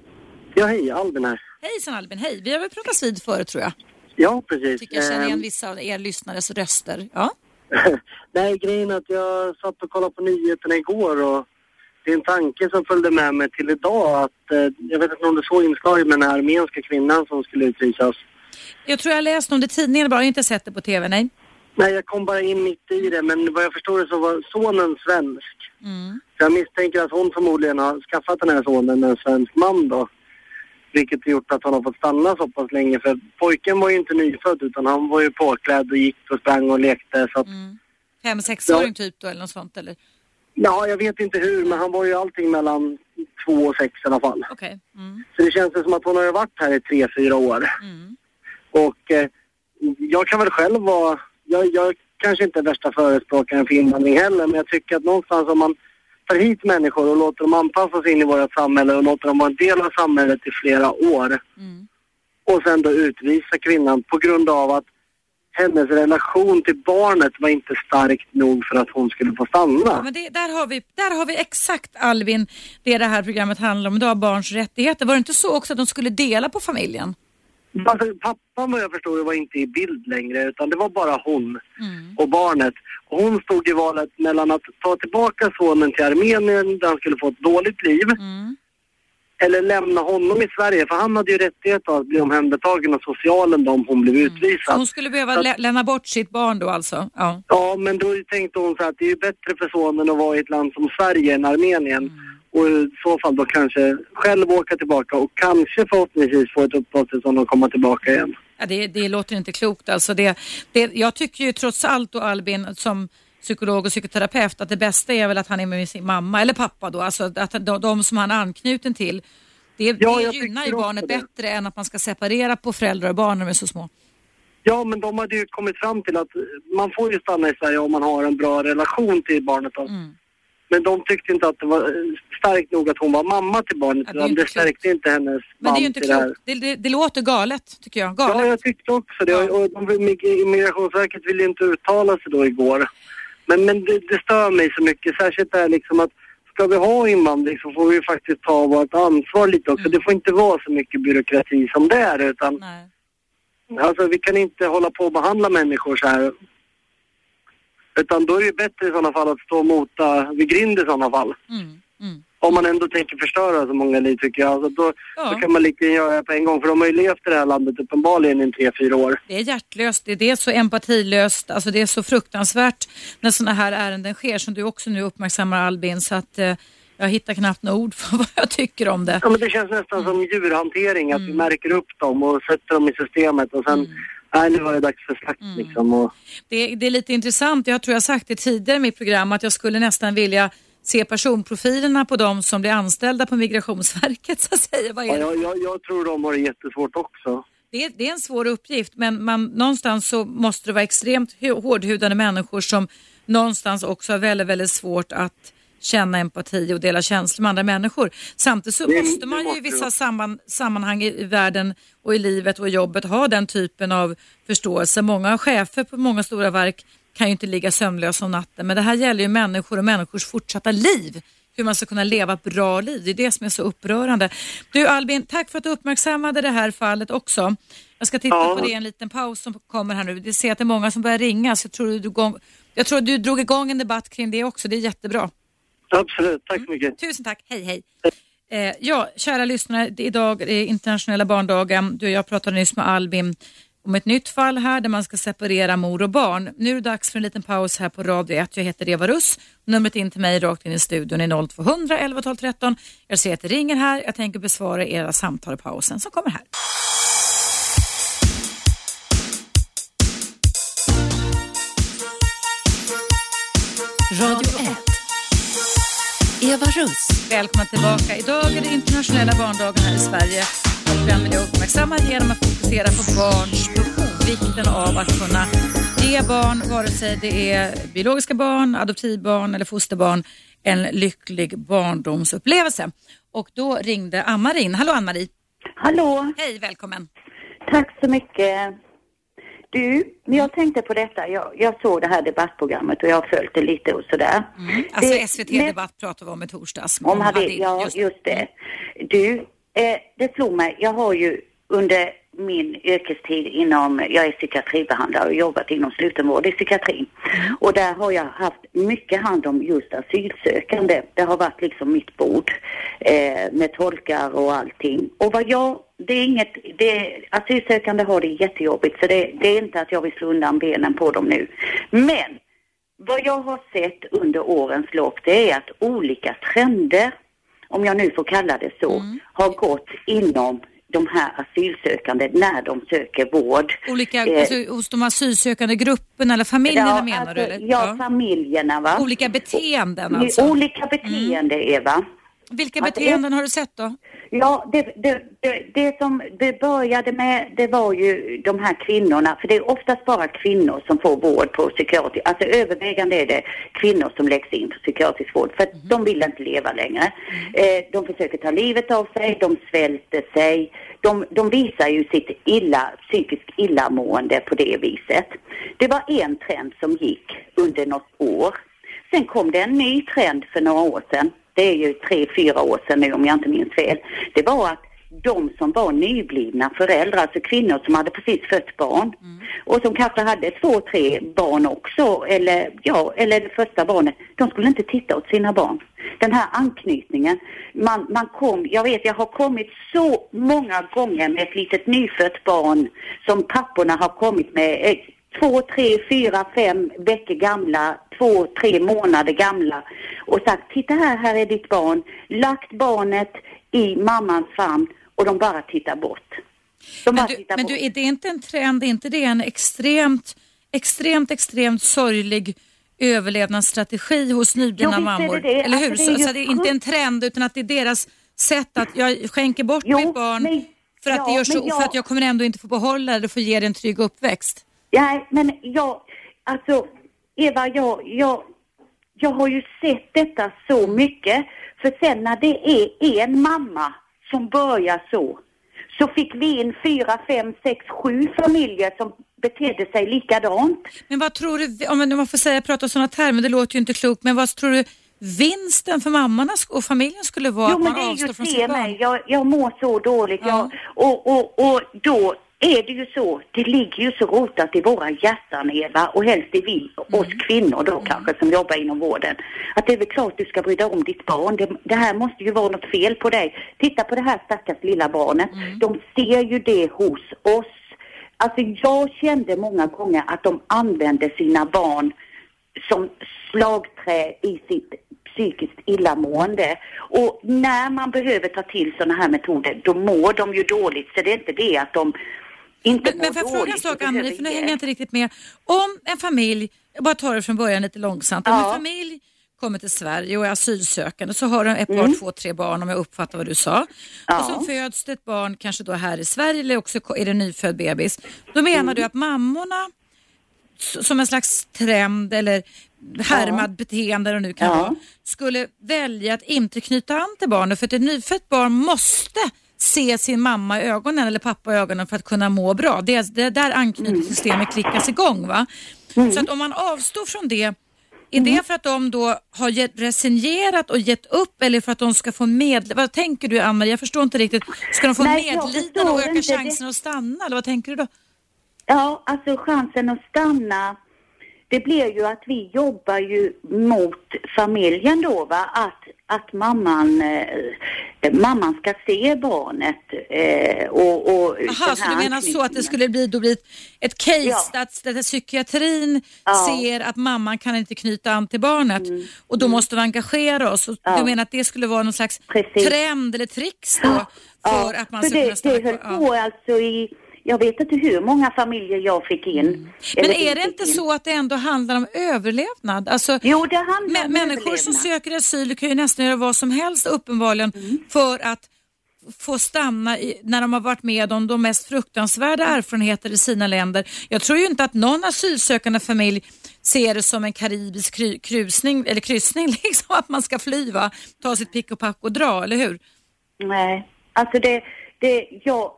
Ja, hej, Albin här. Hejsan Albin, hej. Vi har väl pratat vid förut tror jag. Ja, precis. Tycker jag känner igen Ehm, vissa av er lyssnares röster. Ja. Nej, grejen är att jag satt och kollade på nyheterna igår och det är en tanke som följde med mig till idag att, eh, jag vet inte om du såg inslaget med den här armenska kvinnan som skulle utvisas. Jag tror jag läste om det i tidningen bara, jag har inte sett det på TV, nej. Nej, jag kom bara in mitt i det, men vad jag förstår det så var sonen svensk. Mm. Så jag misstänker att hon förmodligen har skaffat den här sonen med en svensk man då. Vilket gjort att han har fått stanna så pass länge. För pojken var ju inte nyfödd utan han var ju påklädd och gick och sprang och lekte. Så att, Fem, sexåring typ då eller något sånt eller? Ja, jag vet inte hur, men han var ju allting mellan två och sex i alla fall. Okej. Mm. Så det känns som att hon har varit här i tre, fyra år. Mm. Och eh, jag kan väl själv vara, jag, jag kanske inte är värsta förespråkaren för invandring heller, men jag tycker att någonstans om man tar hit människor och låter dem anpassa sig in i vårt samhälle och låter dem vara en del av samhället i flera år Mm. och sen då utvisa kvinnan på grund av att hennes relation till barnet var inte starkt nog för att hon skulle få stanna. Ja, men det, där, har vi, där har vi exakt Alvin, det det här programmet handlar om idag, barns rättigheter. Var det inte så också att de skulle dela på familjen? Alltså, pappan vad jag förstår var inte i bild längre utan det var bara hon och barnet. Och hon stod i valet mellan att ta tillbaka sonen till Armenien där han skulle få ett dåligt liv eller lämna honom i Sverige för han hade ju rättighet att bli omhändertagen av socialen om hon blev Så utvisad. hon skulle behöva lä- lämna bort sitt barn då alltså? Ja. Ja, men då tänkte hon så att det är ju bättre för sonen att vara i ett land som Sverige än Armenien. Och i så fall då kanske själv åka tillbaka och kanske förhoppningsvis få ett uppehållstillstånd och komma tillbaka igen. Ja, det, det låter inte klokt. Alltså det, det, jag tycker ju trots allt då Albin som psykolog och psykoterapeut att det bästa är väl att han är med sin mamma eller pappa då, alltså att de, de som han är anknuten till. Det, Ja, det gynnar ju barnet bättre än att man ska separera på föräldrar och barn när de är så små. Ja, men de hade ju kommit fram till att man får ju stanna i Sverige om man har en bra relation till barnet. Då. Mm. Men de tyckte inte att det var eh, starkt nog att hon var mamma till barnet. Ja, det inte det stärkte inte hennes Men det är ju inte klokt. Det, det, det låter galet tycker jag. Ja, Galet. jag tyckte också det. Ja. Och de, Migrationsverket ville inte uttala sig då igår. Men, men det, det stör mig så mycket, särskilt det här liksom att ska vi ha invandring så får vi faktiskt ta vårt ansvar lite också. Mm. Det får inte vara så mycket byråkrati som det är utan Nej. alltså vi kan inte hålla på och behandla människor så här. Utan då är det bättre i sådana fall att stå och mota vid grind i sådana fall. Mm. Mm. Om man ändå tänker förstöra så många liv tycker jag. Alltså då, Ja. då kan man lika gärna göra det på en gång för de har ju levt i det här landet uppenbarligen i tre, fyra år. Det är hjärtlöst, det är så empatilöst, alltså det är så fruktansvärt när sådana här ärenden sker som du också nu uppmärksammar Albin så att eh, jag hittar knappt några ord för vad jag tycker om det. Ja, men det känns nästan som djurhantering, att vi märker upp dem och sätter dem i systemet och sen, nej nu var det dags för slakt liksom. Och, Det, det är lite intressant, jag tror jag sagt det tidigare i mitt program att jag skulle nästan vilja se personprofilerna på de som blir anställda på Migrationsverket så att säga. Vad är ja, det? jag, jag, jag tror de har det jättesvårt också. Det, är, det är en svår uppgift men man, någonstans så måste det vara extremt hu- hårdhudade människor som någonstans också har väldigt, väldigt svårt att känna empati och dela känslor med andra människor. Samtidigt så måste man ju i vissa samman, sammanhang i, världen och i livet och i jobbet ha den typen av förståelse. Många chefer på många stora verk kan ju inte ligga sömnlösa om natten men det här gäller ju människor och människors fortsatta liv. Hur man ska kunna leva ett bra liv. Det är det som är så upprörande. Du Albin, tack för att du uppmärksammade det här fallet också. Jag ska titta Ja. på det i en liten paus som kommer här nu. Det ser att det är många som börjar ringa så jag tror, du, igång- jag tror du drog igång en debatt kring det också. Det är jättebra. Absolut, tack så mycket. Tusen tack, hej hej. Eh, ja, kära lyssnare, det är idag är internationella barndagen. Du och jag pratade nyss med Albin om ett nytt fall här där man ska separera mor och barn. Nu är det dags för en liten paus här på Radio 1. Jag heter Eva Russ. Numret in till mig rakt in i studion är 0200 11 12 13. Jag ser att det ringer här. Jag tänker besvara era samtal i pausen som kommer här. Eva Russ. Välkomna tillbaka. Idag är det internationella barndagen här i Sverige och den vill jag uppmärksamma genom att fokusera på barns behov. Vikten av att kunna ge barn, vare sig det är biologiska barn, adoptivbarn eller fosterbarn, en lycklig barndomsupplevelse. Och då ringde Ann-Marie in. Hallå Ann-Marie. Hallå, Hej, välkommen. tack så mycket. Du, men jag tänkte på detta. Jag, jag såg det här debattprogrammet och jag har följt det lite och sådär. Alltså Det- SVT det- Debatt pratade vi om i torsdags. Om hade, Hadid, ja, just- just det. Du, eh, det slog mig. Jag har ju under min yrkestid inom, jag är psykiatribehandlare och jobbat inom slutenvård i psykiatrin. Och där har jag haft mycket hand om just asylsökande. Det har varit liksom mitt bord eh, med tolkar och allting. Och vad jag, det är inget, det, asylsökande har det jättejobbigt så det, det är inte att jag vill slå undan benen på dem nu. Men vad jag har sett under årens lopp det är att olika trender, om jag nu får kalla det så, har gått inom de här asylsökande när de söker vård. Olika, Eh, alltså, hos de asylsökande grupperna eller familjerna ja, menar alltså, du? Eller? Ja, familjerna va. Olika beteenden alltså? Olika beteende Eva. vilka beteenden har du sett då? Ja, det, det, det, det som det började med, det var ju de här kvinnorna, för det är oftast bara kvinnor som får vård på psykiatrisk, alltså övervägande är det kvinnor som läggs in på psykiatrisk vård, för att de vill inte leva längre. Eh, de försöker ta livet av sig, de svälter sig, de, de visar ju sitt illa, psykiskt illamående på det viset. Det var en trend som gick under något år. Sen kom det en ny trend för några år sedan. Det är ju tre, fyra år sedan nu om jag inte minns fel. Det var att de som var nyblivna föräldrar, alltså kvinnor som hade precis fött barn och som kanske hade två, tre barn också, eller ja, eller det första barnet, de skulle inte titta åt sina barn. Den här anknytningen, man, man kom, jag vet jag har kommit så många gånger med ett litet nyfött barn som papporna har kommit med eh, två, tre, fyra, fem veckor gamla, två, tre månader gamla och sagt titta här, här är ditt barn, lagt barnet i mammans famn och de bara tittar bort. De Men, du, tittar men bort. du, är det inte en trend, är inte det en extremt, extremt, extremt sorglig överlevnadsstrategi hos nyblivna är det mammor? det. Eller hur? Alltså, det är så, så det är inte en trend utan att det är deras sätt att jag skänker bort Jo, mitt barn men- för, att ja, det gör så, jag- för att jag kommer ändå inte få behålla det och få ge det en trygg uppväxt. Nej, men jag, alltså Eva, jag, jag, jag har ju sett detta så mycket. För sen när det är en mamma som börjar så, så fick vi in fyra, fem, sex, sju familjer som betedde sig likadant. Men vad tror du, om man får säga prata sådana termer, det låter ju inte klokt, men vad tror du vinsten för mammorna sk- och familjen skulle vara Jo, att men det är ju det mig. Jag, jag mår så dåligt. Ja. Jag, och, och, och då är det ju så, det ligger ju så rotat i våra hjärtan Eva och helst i vi, oss Mm. kvinnor då kanske som jobbar inom vården. Att det är väl klart du ska bry dig om ditt barn. Det, det här måste ju vara något fel på dig. Titta på det här stackars lilla barnet. Mm. De ser ju det hos oss. Alltså jag kände många gånger att de använde sina barn som slagträ i sitt psykiskt illamående. Och när man behöver ta till sådana här metoder, då mår de ju dåligt. Så det är inte det att de inte Men, men får jag fråga en sak behöver för nu hänger jag inte riktigt med. Om en familj, jag bara tar det från början lite långsamt, om Ja. en familj kommer till Sverige och är asylsökande så har de ett par, Mm. två, tre barn om jag uppfattar vad du sa. Ja. Och så föds det ett barn kanske då här i Sverige eller också är det en nyfödd bebis. Då menar Mm. du att mammorna som en slags trend eller härmad beteende eller nu kan Ja. vara, skulle välja att inte knyta an till barnet för att ett nyfött barn måste se sin mamma i ögonen eller pappa i ögonen för att kunna må bra. Det är, det är där anknytningssystemet klickas igång. Va? Så att om man avstår från det, är det för att de då har resignerat och gett upp eller för att de ska få med... Vad tänker du Ann-Marie? Jag förstår inte riktigt. Ska de få Nej, medlidande och öka inte. Chansen att stanna? Eller vad tänker du då? Ja, alltså chansen att stanna, det blir ju att vi jobbar ju mot familjen då va, att, att mamman, eh, mamman ska se barnet eh, och, och Jaha, så du menar så att det skulle bli, då bli ett, ett case Ja. att, att psykiatrin Ja. ser att mamman kan inte knyta an till barnet och då måste vi engagera oss. Mm. Ja. Du menar att det skulle vara någon slags Precis. trend eller tricks då för att man för ska det, kunna det höll? Ja. på alltså i, jag vet inte hur många familjer jag fick in. Mm. Men är det inte in. så att det ändå handlar om överlevnad? Alltså, Jo, det handlar om människor som överlevnad. söker asyl kan ju nästan göra vad som helst uppenbarligen Mm. för att få stanna i, när de har varit med om de mest fruktansvärda Mm. erfarenheter i sina länder. Jag tror ju inte att någon asylsökande familj ser det som en karibisk kry, krusning, eller kryssning, liksom att man ska fly, va? ta sitt pick och pack och dra, eller hur? Nej, alltså det, det jag,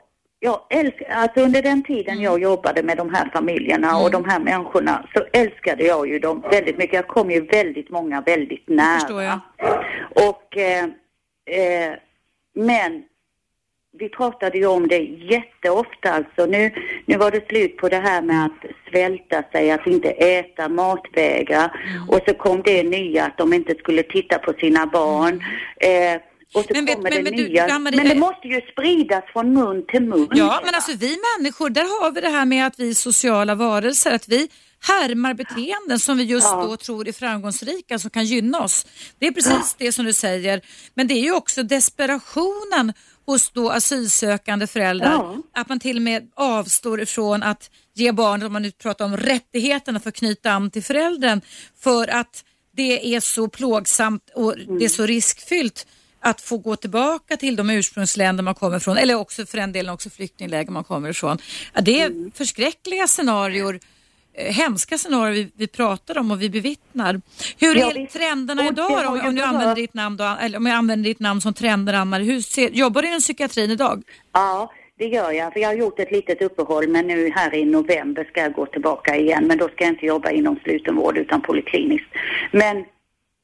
jag älskar, alltså under den tiden Mm. jag jobbade med de här familjerna och de här människorna så älskade jag ju dem väldigt mycket. Jag kom ju väldigt många väldigt nära. förstår jag. Och, eh, eh, men vi pratade ju om det jätteofta alltså. Nu, nu var det slut på det här med att svälta sig, att inte äta, matvägra. Mm. Och så kom det nya att de inte skulle titta på sina barn. Eh, och så Men vet- kommer men- det men du, nya. Ann-Marie, men det eh, måste ju spridas från mun till mun. Ja, men alltså vi människor, där har vi det här med att vi är sociala varelser, att vi härmar beteenden som vi just Ja. då tror är framgångsrika, som kan gynna oss. Det är precis det som du säger, men det är ju också desperationen hos då asylsökande föräldrar, Ja. att man till och med avstår ifrån att ge barnet, om man nu pratar om rättigheterna för att knyta an till föräldern, för att det är så plågsamt och det är så riskfyllt att få gå tillbaka till de ursprungsländer man kommer ifrån eller också för den delen också flyktingläger man kommer ifrån. Ja, det är Mm. förskräckliga scenarier, eh, hemska scenarier vi, vi pratar om och vi bevittnar. Hur Ja, är visst. det idag ju om, du använder ditt namn då, eller om jag använder ditt namn som trender Ann-Marie. Hur ser, jobbar du inom psykiatrin idag? Ja, det gör jag. För jag har gjort ett litet uppehåll men nu här i november ska jag gå tillbaka igen. Men då ska jag inte jobba inom slutenvård utan polikliniskt. Men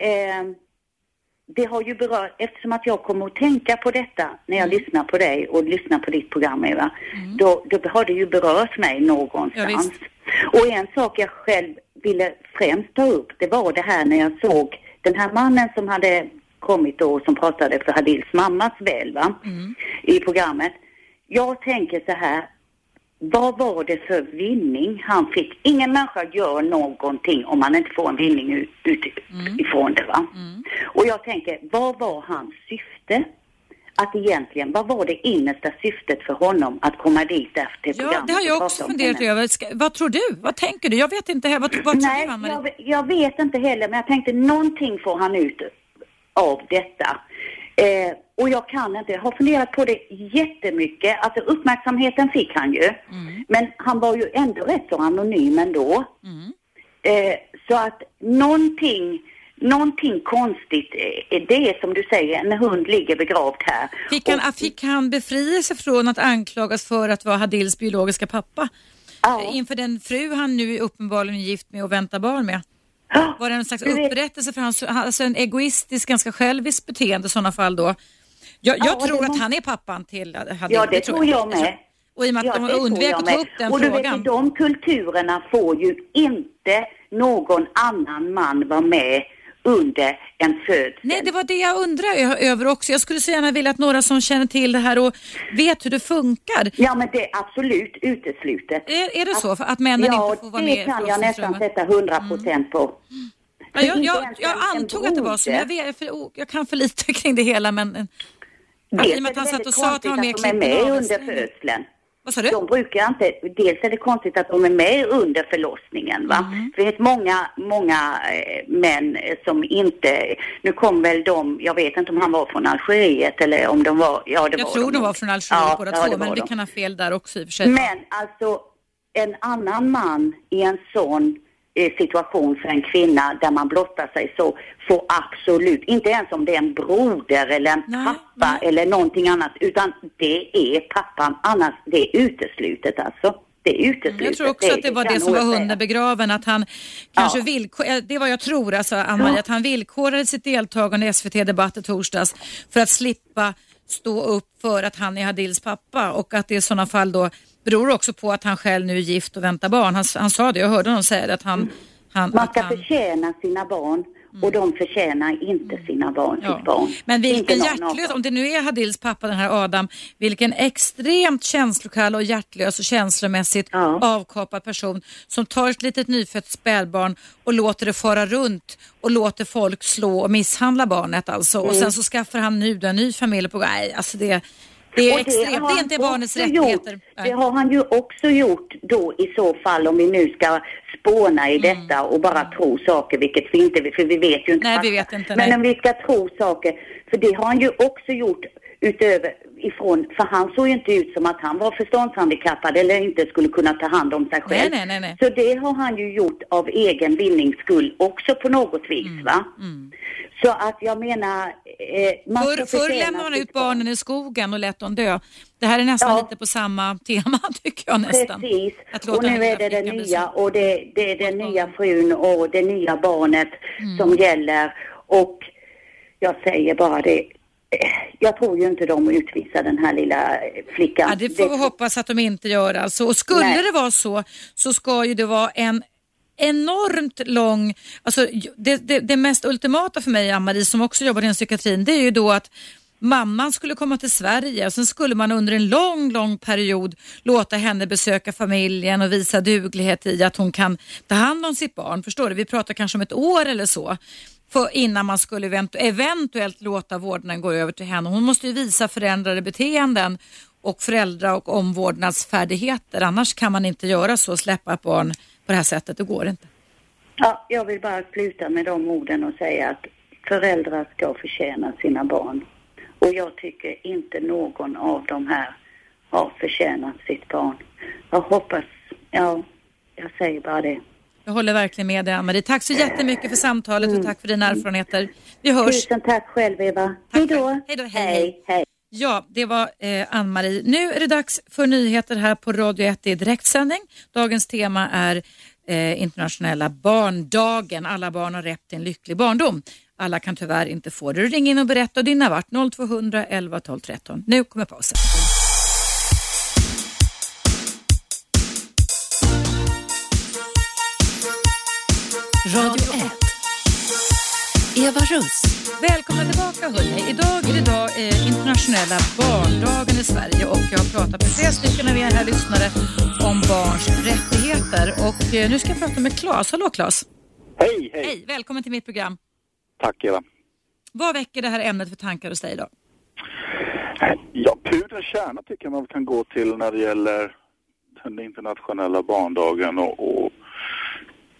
eh, det har ju berört, eftersom att jag kommer att tänka på detta när jag lyssnar på dig och lyssnar på ditt program Eva, då, då har det ju berört mig någonstans. Ja, och en sak jag själv ville främst ta upp, det var det här när jag såg den här mannen som hade kommit då som pratade för Hadils mammas väl va? i programmet. Jag tänker så här, vad var det för vinning han fick? Ingen människa gör någonting om man inte får en vinning ut, utifrån det va? Och jag tänker, vad var hans syfte? Att egentligen, vad var det innersta syftet för honom att komma dit efter Ja, programmet? det har jag också funderat över. Ska, vad tror du? Vad tänker du? Jag vet inte. Vad, vad Nej, du jag, jag vet inte heller, men jag tänkte någonting får han ut av detta. Eh, och jag kan inte, jag har funderat på det jättemycket. Alltså uppmärksamheten fick han ju. Mm. Men han var ju ändå rätt så anonym ändå. Eh, så att någonting, någonting konstigt, eh, det är som du säger, en hund ligger begravd här. Fick han, Och- fick han befrielse från att anklagas för att vara Hadils biologiska pappa? Ja. Inför den fru han nu är uppenbarligen gift med och väntar barn med. Var det en slags upprättelse för hans, alltså en egoistisk, ganska självisk beteende i sådana fall då? Jag, jag Ja, det tror att måste- han är pappan till Hadil. Ja, det tror jag med. Och i och med att Ja, de det undvek jag att ta upp den och du frågan. Vet, de kulturerna får ju inte någon annan man vara med under en födsel. Nej, det var det jag undrar ö- över också. Jag skulle så gärna vilja att några som känner till det här och vet hur det funkar. Ja, men det är absolut uteslutet. Är, är det så? För att männen ja, inte får vara med det i kan jag nästan sätta hundra procent på. Ja, jag, jag, jag antog att det var så, jag, vet, jag kan för lite kring det hela. Men, Dels med är att det han väldigt sa att konstigt att de är med under födseln. vad sa du? De brukar inte, dels är det konstigt att de är med under förlossningen va. Mm. För det är många, många eh, män eh, som inte, nu kom väl de, jag vet inte om han var från Algeriet eller om de var, ja det Jag var tror de nog. var från Algeriet Ja, båda ja, två, det men vi de. kan ha fel där också i och för sig. Men alltså en annan man i en sån situation för en kvinna där man blottar sig så får absolut, inte ens om det är en broder eller en Nej, pappa nej. eller någonting annat, utan det är pappan, annars det är uteslutet alltså. Det är uteslutet. Jag tror också att det var det som var hunden begraven, att han kanske Ja. villkor, eh, det vad jag tror alltså Ann-Marie, att han villkorade sitt deltagande i SVT Debatt i torsdags för att slippa stå upp för att han är Hadils pappa och att det i sådana fall då beror också på att han själv nu är gift och väntar barn. Han, han sa det, jag hörde honom säga det, att han... han, Man ska han förtjäna sina barn och de förtjänar inte sina barn, Ja. sitt barn. Men vilken hjärtlös, om det nu är Hadils pappa den här Adam, vilken extremt känslokall och hjärtlös och känslomässigt Ja. avkapad person som tar ett litet nyfött spädbarn och låter det fara runt och låter folk slå och misshandla barnet alltså. Och sen så skaffar han nu en ny familj på Nej, alltså det, det är Och extremt, har det är han inte barnets rättigheter. Gjort, det har han ju också gjort då i så fall om vi nu ska spåna i Mm. detta och bara tro saker, vilket vi inte, för vi vet ju inte. Nej, vi vet inte, Men nej. om vi ska tro saker, för det har han ju också gjort utöver ifrån, för han såg ju inte ut som att han var förståndshandikappad eller inte skulle kunna ta hand om sig själv. Nej, nej, nej. Så det har han ju gjort av egen vinnings skull också på något vis Mm, va. Så att jag menar, eh, man Förr, förr lämnade man ut barnen i skogen och lät dem dö. Det här är nästan Ja. lite på samma tema tycker jag nästan. Precis. Och nu är det bli nya och det, det är den nya frun och det nya barnet Mm. som gäller. Och jag säger bara det, eh, jag tror ju inte de utvisar den här lilla eh, flickan. Ja, det får vi hoppas att de inte gör alltså. Och skulle Nej. det vara så så ska ju det vara en enormt lång, alltså det, det, det mest ultimata för mig Ann-Marie som också jobbar inom psykiatrin det är ju då att mamman skulle komma till Sverige och sen skulle man under en lång, lång period låta henne besöka familjen och visa duglighet i att hon kan ta hand om sitt barn. Förstår du? Vi pratar kanske om ett år eller så. För innan man skulle eventu- eventuellt låta vårdnaden gå över till henne. Hon måste ju visa förändrade beteenden och föräldra och omvårdnadsfärdigheter. Annars kan man inte göra så, släppa ett barn på det här sättet. Det går inte. Ja, jag vill bara sluta med de orden och säga att föräldrar ska förtjäna sina barn. Och jag tycker inte någon av de här har förtjänat sitt barn. Jag hoppas, ja, jag säger bara det. Jag håller verkligen med dig Ann-Marie. Tack så jättemycket för samtalet och tack för dina erfarenheter. Vi hörs. Tusen tack själv Eva. Hej då. Hej då, hej, hej. hej. hej. Ja, det var eh, Ann-Marie. Nu är det dags för nyheter här på Radio 1. Det är direktsändning. Dagens tema är eh, internationella barndagen. Alla barn har rätt till en lycklig barndom. Alla kan tyvärr inte få det. Ring in och berätta och dina vart 0200 11 12 13. Nu kommer pausen. Radio 1. Eva Russ. Välkomna tillbaka hörni. Idag är det dag, eh, internationella barndagen i Sverige och jag har pratat med flera stycken av er här lyssnare om barns rättigheter. Och eh, nu ska jag prata med Claes. Hallå Claes. Hej, hej. Hej, välkommen till mitt program. Tack Eva. Vad väcker det här ämnet för tankar hos dig idag? Ja, pudelns kärna tycker jag man kan gå till när det gäller den internationella barndagen och, och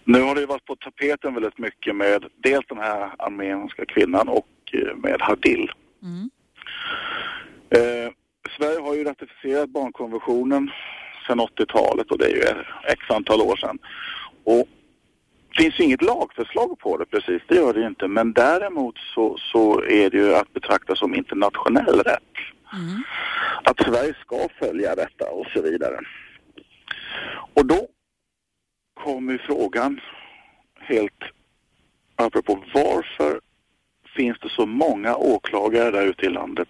nu har det varit på tapeten väldigt mycket med dels den här armeniska kvinnan och eh, med Hadil. Mm. Eh, Sverige har ju ratificerat barnkonventionen sedan 80-talet och det är ju x antal år sedan. Och finns ju inget lagförslag på det precis, det gör det ju inte. Men däremot så, så är det ju att betrakta som internationell rätt. Mm. Att Sverige ska följa detta och så vidare. Och då kommer ju frågan helt apropå varför finns det så många åklagare där ute i landet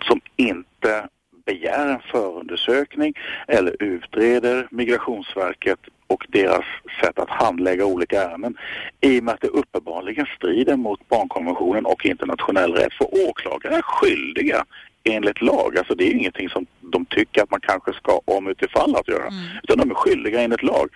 som inte begär en förundersökning eller utreder Migrationsverket och deras sätt att handlägga olika ärenden i och med att det uppenbarligen strider mot barnkonventionen och internationell rätt. För åklagare är skyldiga enligt lag. Alltså det är ingenting som de tycker att man kanske ska om utifall att göra. Utan de är skyldiga enligt lag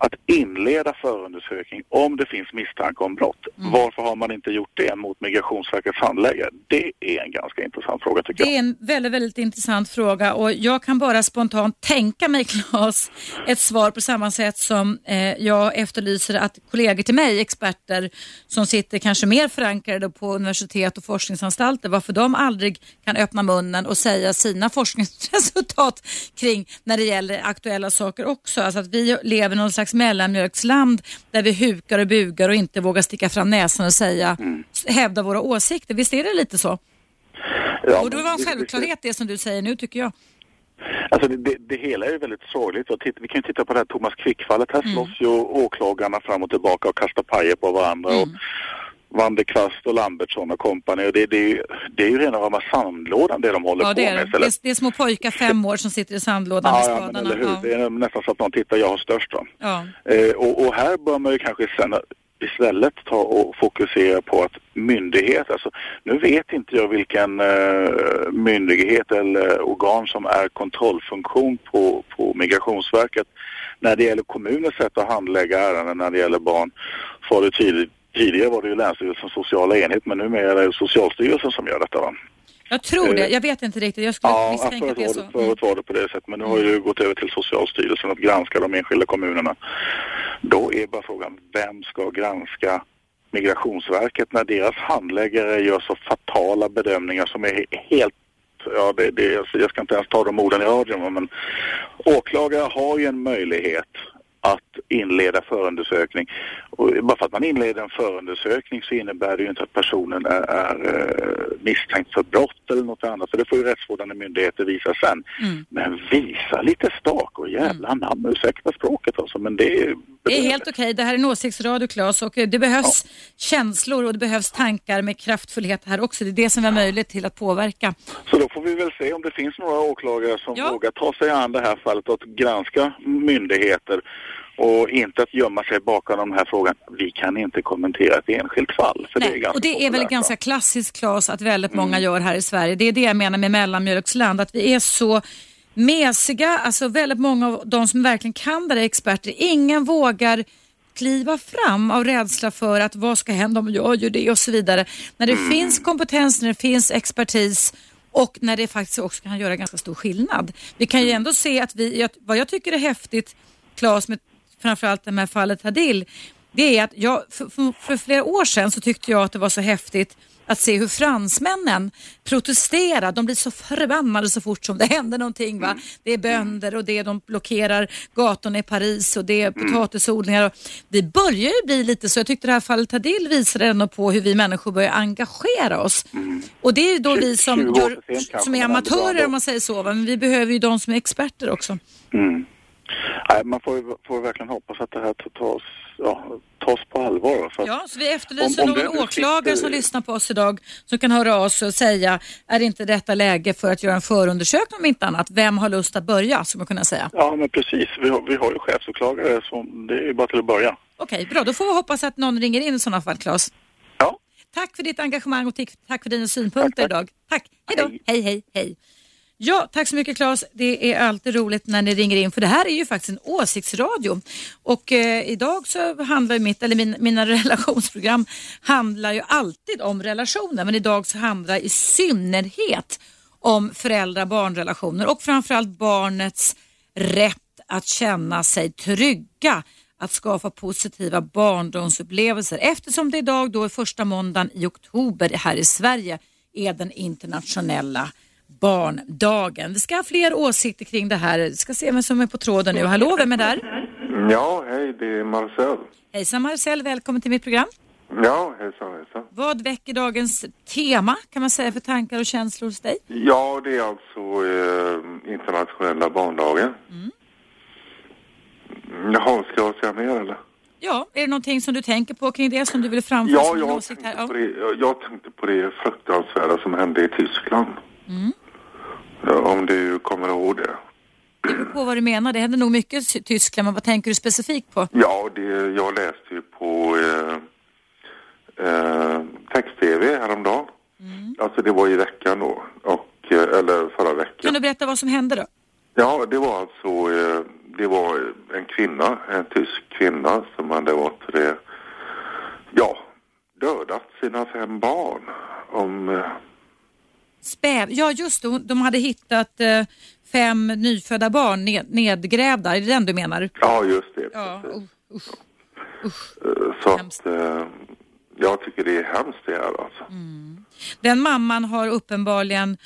att inleda förundersökning om det finns misstanke om brott. Varför har man inte gjort det mot Migrationsverkets handläggare? Det är en ganska intressant fråga tycker Det är jag. en väldigt, väldigt intressant fråga och jag kan bara spontant tänka mig, Claes, ett svar på samma sätt som eh, jag efterlyser att kollegor till mig, experter som sitter kanske mer förankrade på universitet och forskningsanstalter, varför de aldrig kan öppna munnen och säga sina forskningsresultat kring när det gäller aktuella saker också. Alltså att vi lever någon slags mellanmjölksland där vi hukar och bugar och inte vågar sticka fram näsan och säga, hävda våra åsikter. Visst är det lite så? Ja, Och det var en självklarhet det som du säger nu tycker jag. Alltså det, det, det hela är ju väldigt sorgligt. Och titta, vi kan ju titta på det här Thomas Quick-fallet. Här slåss ju åklagarna fram och tillbaka och kastar pajer på varandra. Och Van der Kvast och Lambertsson och kompani. Och det, det, är ju, det är ju rena rama sandlådan det de håller Ja, på det är med det. Det är, små pojkar, fem år, som sitter i sandlådan med Ja, ja, men spadarna. eller hur. Ja. Det är nästan så att någon tittar, jag har störst då. Ja. Eh, och, och här bör man ju kanske sen istället ta och fokusera på att myndighet, alltså nu vet inte jag vilken eh, myndighet eller organ som är kontrollfunktion på, på Migrationsverket när det gäller kommunens sätt att handlägga ärenden när det gäller barn. Så var det tidigt, tidigare var det ju Länsstyrelsens sociala enhet men numera är det Socialstyrelsen som gör detta va? Jag tror det. Eh, Jag vet inte riktigt. Jag skulle Ja, misstänka att det är så. det, förut var det på det sättet, men nu har ju gått över till Socialstyrelsen att granska de enskilda kommunerna. Då är bara frågan, vem ska granska Migrationsverket när deras handläggare gör så fatala bedömningar som är he- helt Ja, det, det, jag ska inte ens ta de orden i radion, men åklagare har ju en möjlighet att inleda förundersökning. Och bara för att man inleder en förundersökning så innebär det ju inte att personen är, är eh, misstänkt för brott eller något annat. För det får ju rättsvårdande myndigheter visa sen. Mm. Men visa lite stak och jävla namn, ursäkta språket alltså. Men det är... Det är helt okej. Det här är en åsiktsradio, Claes, och eh, det behövs känslor och det behövs tankar med kraftfullhet här också. Det är det som är möjligt till att påverka. Så då får vi väl se om det finns några åklagare som Ja. vågar ta sig an det här fallet och att granska myndigheter och inte att gömma sig bakom den här frågan. Vi kan inte kommentera ett enskilt fall. Det Nej, ganska och det är väl ganska klassiskt, Claes, att väldigt många gör här i Sverige. Det är det jag menar med mellanmjölksland, att vi är så mesiga, alltså väldigt många av de som verkligen kan det är experter. Ingen vågar kliva fram av rädsla för att vad ska hända om jag gör det och så vidare. När det finns kompetens, när det finns expertis och när det faktiskt också kan göra ganska stor skillnad. Vi kan ju ändå se att vi, vad jag tycker är häftigt, Claes, med framförallt det här fallet Hadil, det är att jag, för, för, för flera år sedan så tyckte jag att det var så häftigt att se hur fransmännen protesterar. De blir så förbannade så fort som det händer någonting. Va? Det är bönder och det de blockerar gatorna i Paris och det är potatisodlingar. Och vi börjar ju bli lite så. Jag tyckte det här fallet Tadil visade ändå på hur vi människor börjar engagera oss. Och det är ju då vi som, 20 år gör, som är amatörer om man säger så. Va? Men vi behöver ju de som är experter också. Mm. Nej, man får, får verkligen hoppas att det här tas, ja, tas på allvar. va, För att, Ja, så vi efterlyser Om- om någon det åklagare sitter- som lyssnar på oss idag som kan höra av sig och säga, är inte detta läge för att göra en förundersökning om inte annat? Vem har lust att börja, skulle man kunna säga. Ja, men precis. Vi har, vi har ju chefsåklagare, så det är bara till att börja. Okej, bra. Då får vi hoppas att någon ringer in i sådana fall, Claes. Ja, Tack för ditt engagemang och tack för dina synpunkter Tack, tack. idag. Tack. Hej då. Hej. Hej, hej, hej. Ja, tack så mycket Claes. Det är alltid roligt när ni ringer in för det här är ju faktiskt en åsiktsradio. Och eh, idag så handlar ju mitt, eller min, mina relationsprogram handlar ju alltid om relationer men idag så handlar det i synnerhet om föräldrar-barnrelationer och framförallt barnets rätt att känna sig trygga att skapa positiva barndomsupplevelser eftersom det idag då är första måndagen i oktober här i Sverige är den internationella barndagen. Vi ska ha fler åsikter kring det här. Vi ska se vem som är på tråden nu. Hallå, vem är där? Ja, hej, det är Marcel. Hejsan Marcel, välkommen till mitt program. Ja, hejsan, hejsan. Vad väcker dagens tema kan man säga för tankar och känslor hos dig? Ja, det är alltså eh, internationella barndagen. Mm. Jaha, ska jag säga mer eller? Ja, är det någonting som du tänker på kring det som du vill framföra Ja, som jag åsikt här? tänkte, på det, jag tänkte på det fruktansvärda som hände i Tyskland. Mm. Om du kommer ihåg det. Det beror på vad du menar. Det händer nog mycket i Tyskland, men vad tänker du specifikt på? Ja, det, jag läste ju på eh, eh, text-tv häromdagen. Alltså det var i veckan då, och, eh, eller förra veckan. Kan du berätta vad som hände då? Ja, det var alltså eh, det var en kvinna, en tysk kvinna som hade varit det, ja, dödat sina fem barn. Om, eh, Späv. Ja, just det. De hade hittat eh, fem nyfödda barn ned, nedgrävda. Är det den du menar? ja, just det. Ja. usch, usch. Eh, Så hemskt. att eh, jag tycker det är hemskt det här alltså. Den mamman har uppenbarligen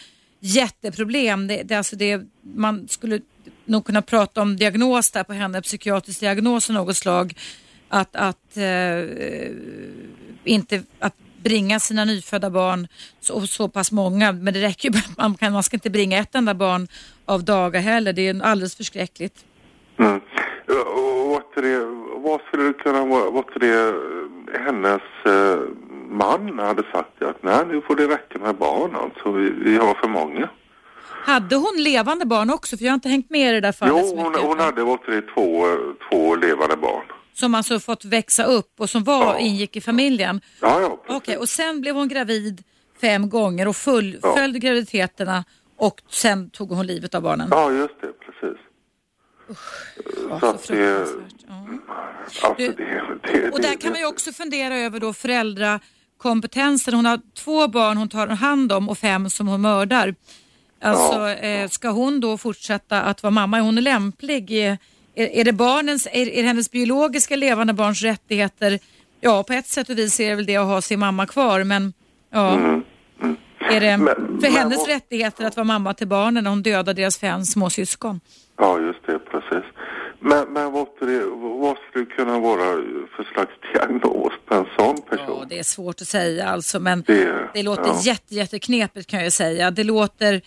jätteproblem. Det, det, alltså det, man skulle nog kunna prata om diagnos där på henne, psykiatrisk diagnos av något slag. Att, att eh, inte att bringa sina nyfödda barn så, så pass många, men det räcker ju man, kan, man ska inte bringa ett enda barn av dagar heller. Det är alldeles förskräckligt. Mm. Och vad är det, vad skulle det kunna vara, vad det eh, hennes eh, man hade sagt att nej nu får det räcka med barn alltså, vi, vi har för många. Hade hon levande barn också? För jag har inte hängt med i det där fallet Jo, hon, mycket. hon hade varit det två, två levande barn. Som alltså fått växa upp och som var, Ja. ingick i familjen. Ja, ja, Okej, precis. och sen blev hon gravid fem gånger och fullföljde graviditeterna och sen tog hon livet av barnen. Ja, just det, precis. Ja, så så att det. Ja. alltså Du- det, det, Och där det, kan man ju också fundera över då föräldrakompetensen. Hon har två barn hon tar hand om och fem som hon mördar. Alltså, eh, ska hon då fortsätta att vara mamma? Är hon lämplig? Är, är det barnens, är, är det hennes biologiska levande barns rättigheter? Ja, på ett sätt och vis är det väl det att ha sin mamma kvar, men ja. Är det Men- för men hennes vad- rättigheter att vara mamma till barnen när hon dödar deras fem små syskon? Ja, just det, precis. Men, men vad, det, vad skulle det kunna vara för slags diagnos på en sån person? Ja, det är svårt att säga alltså, men Det- det låter ja. jätte, jätteknepigt kan jag säga. Det låter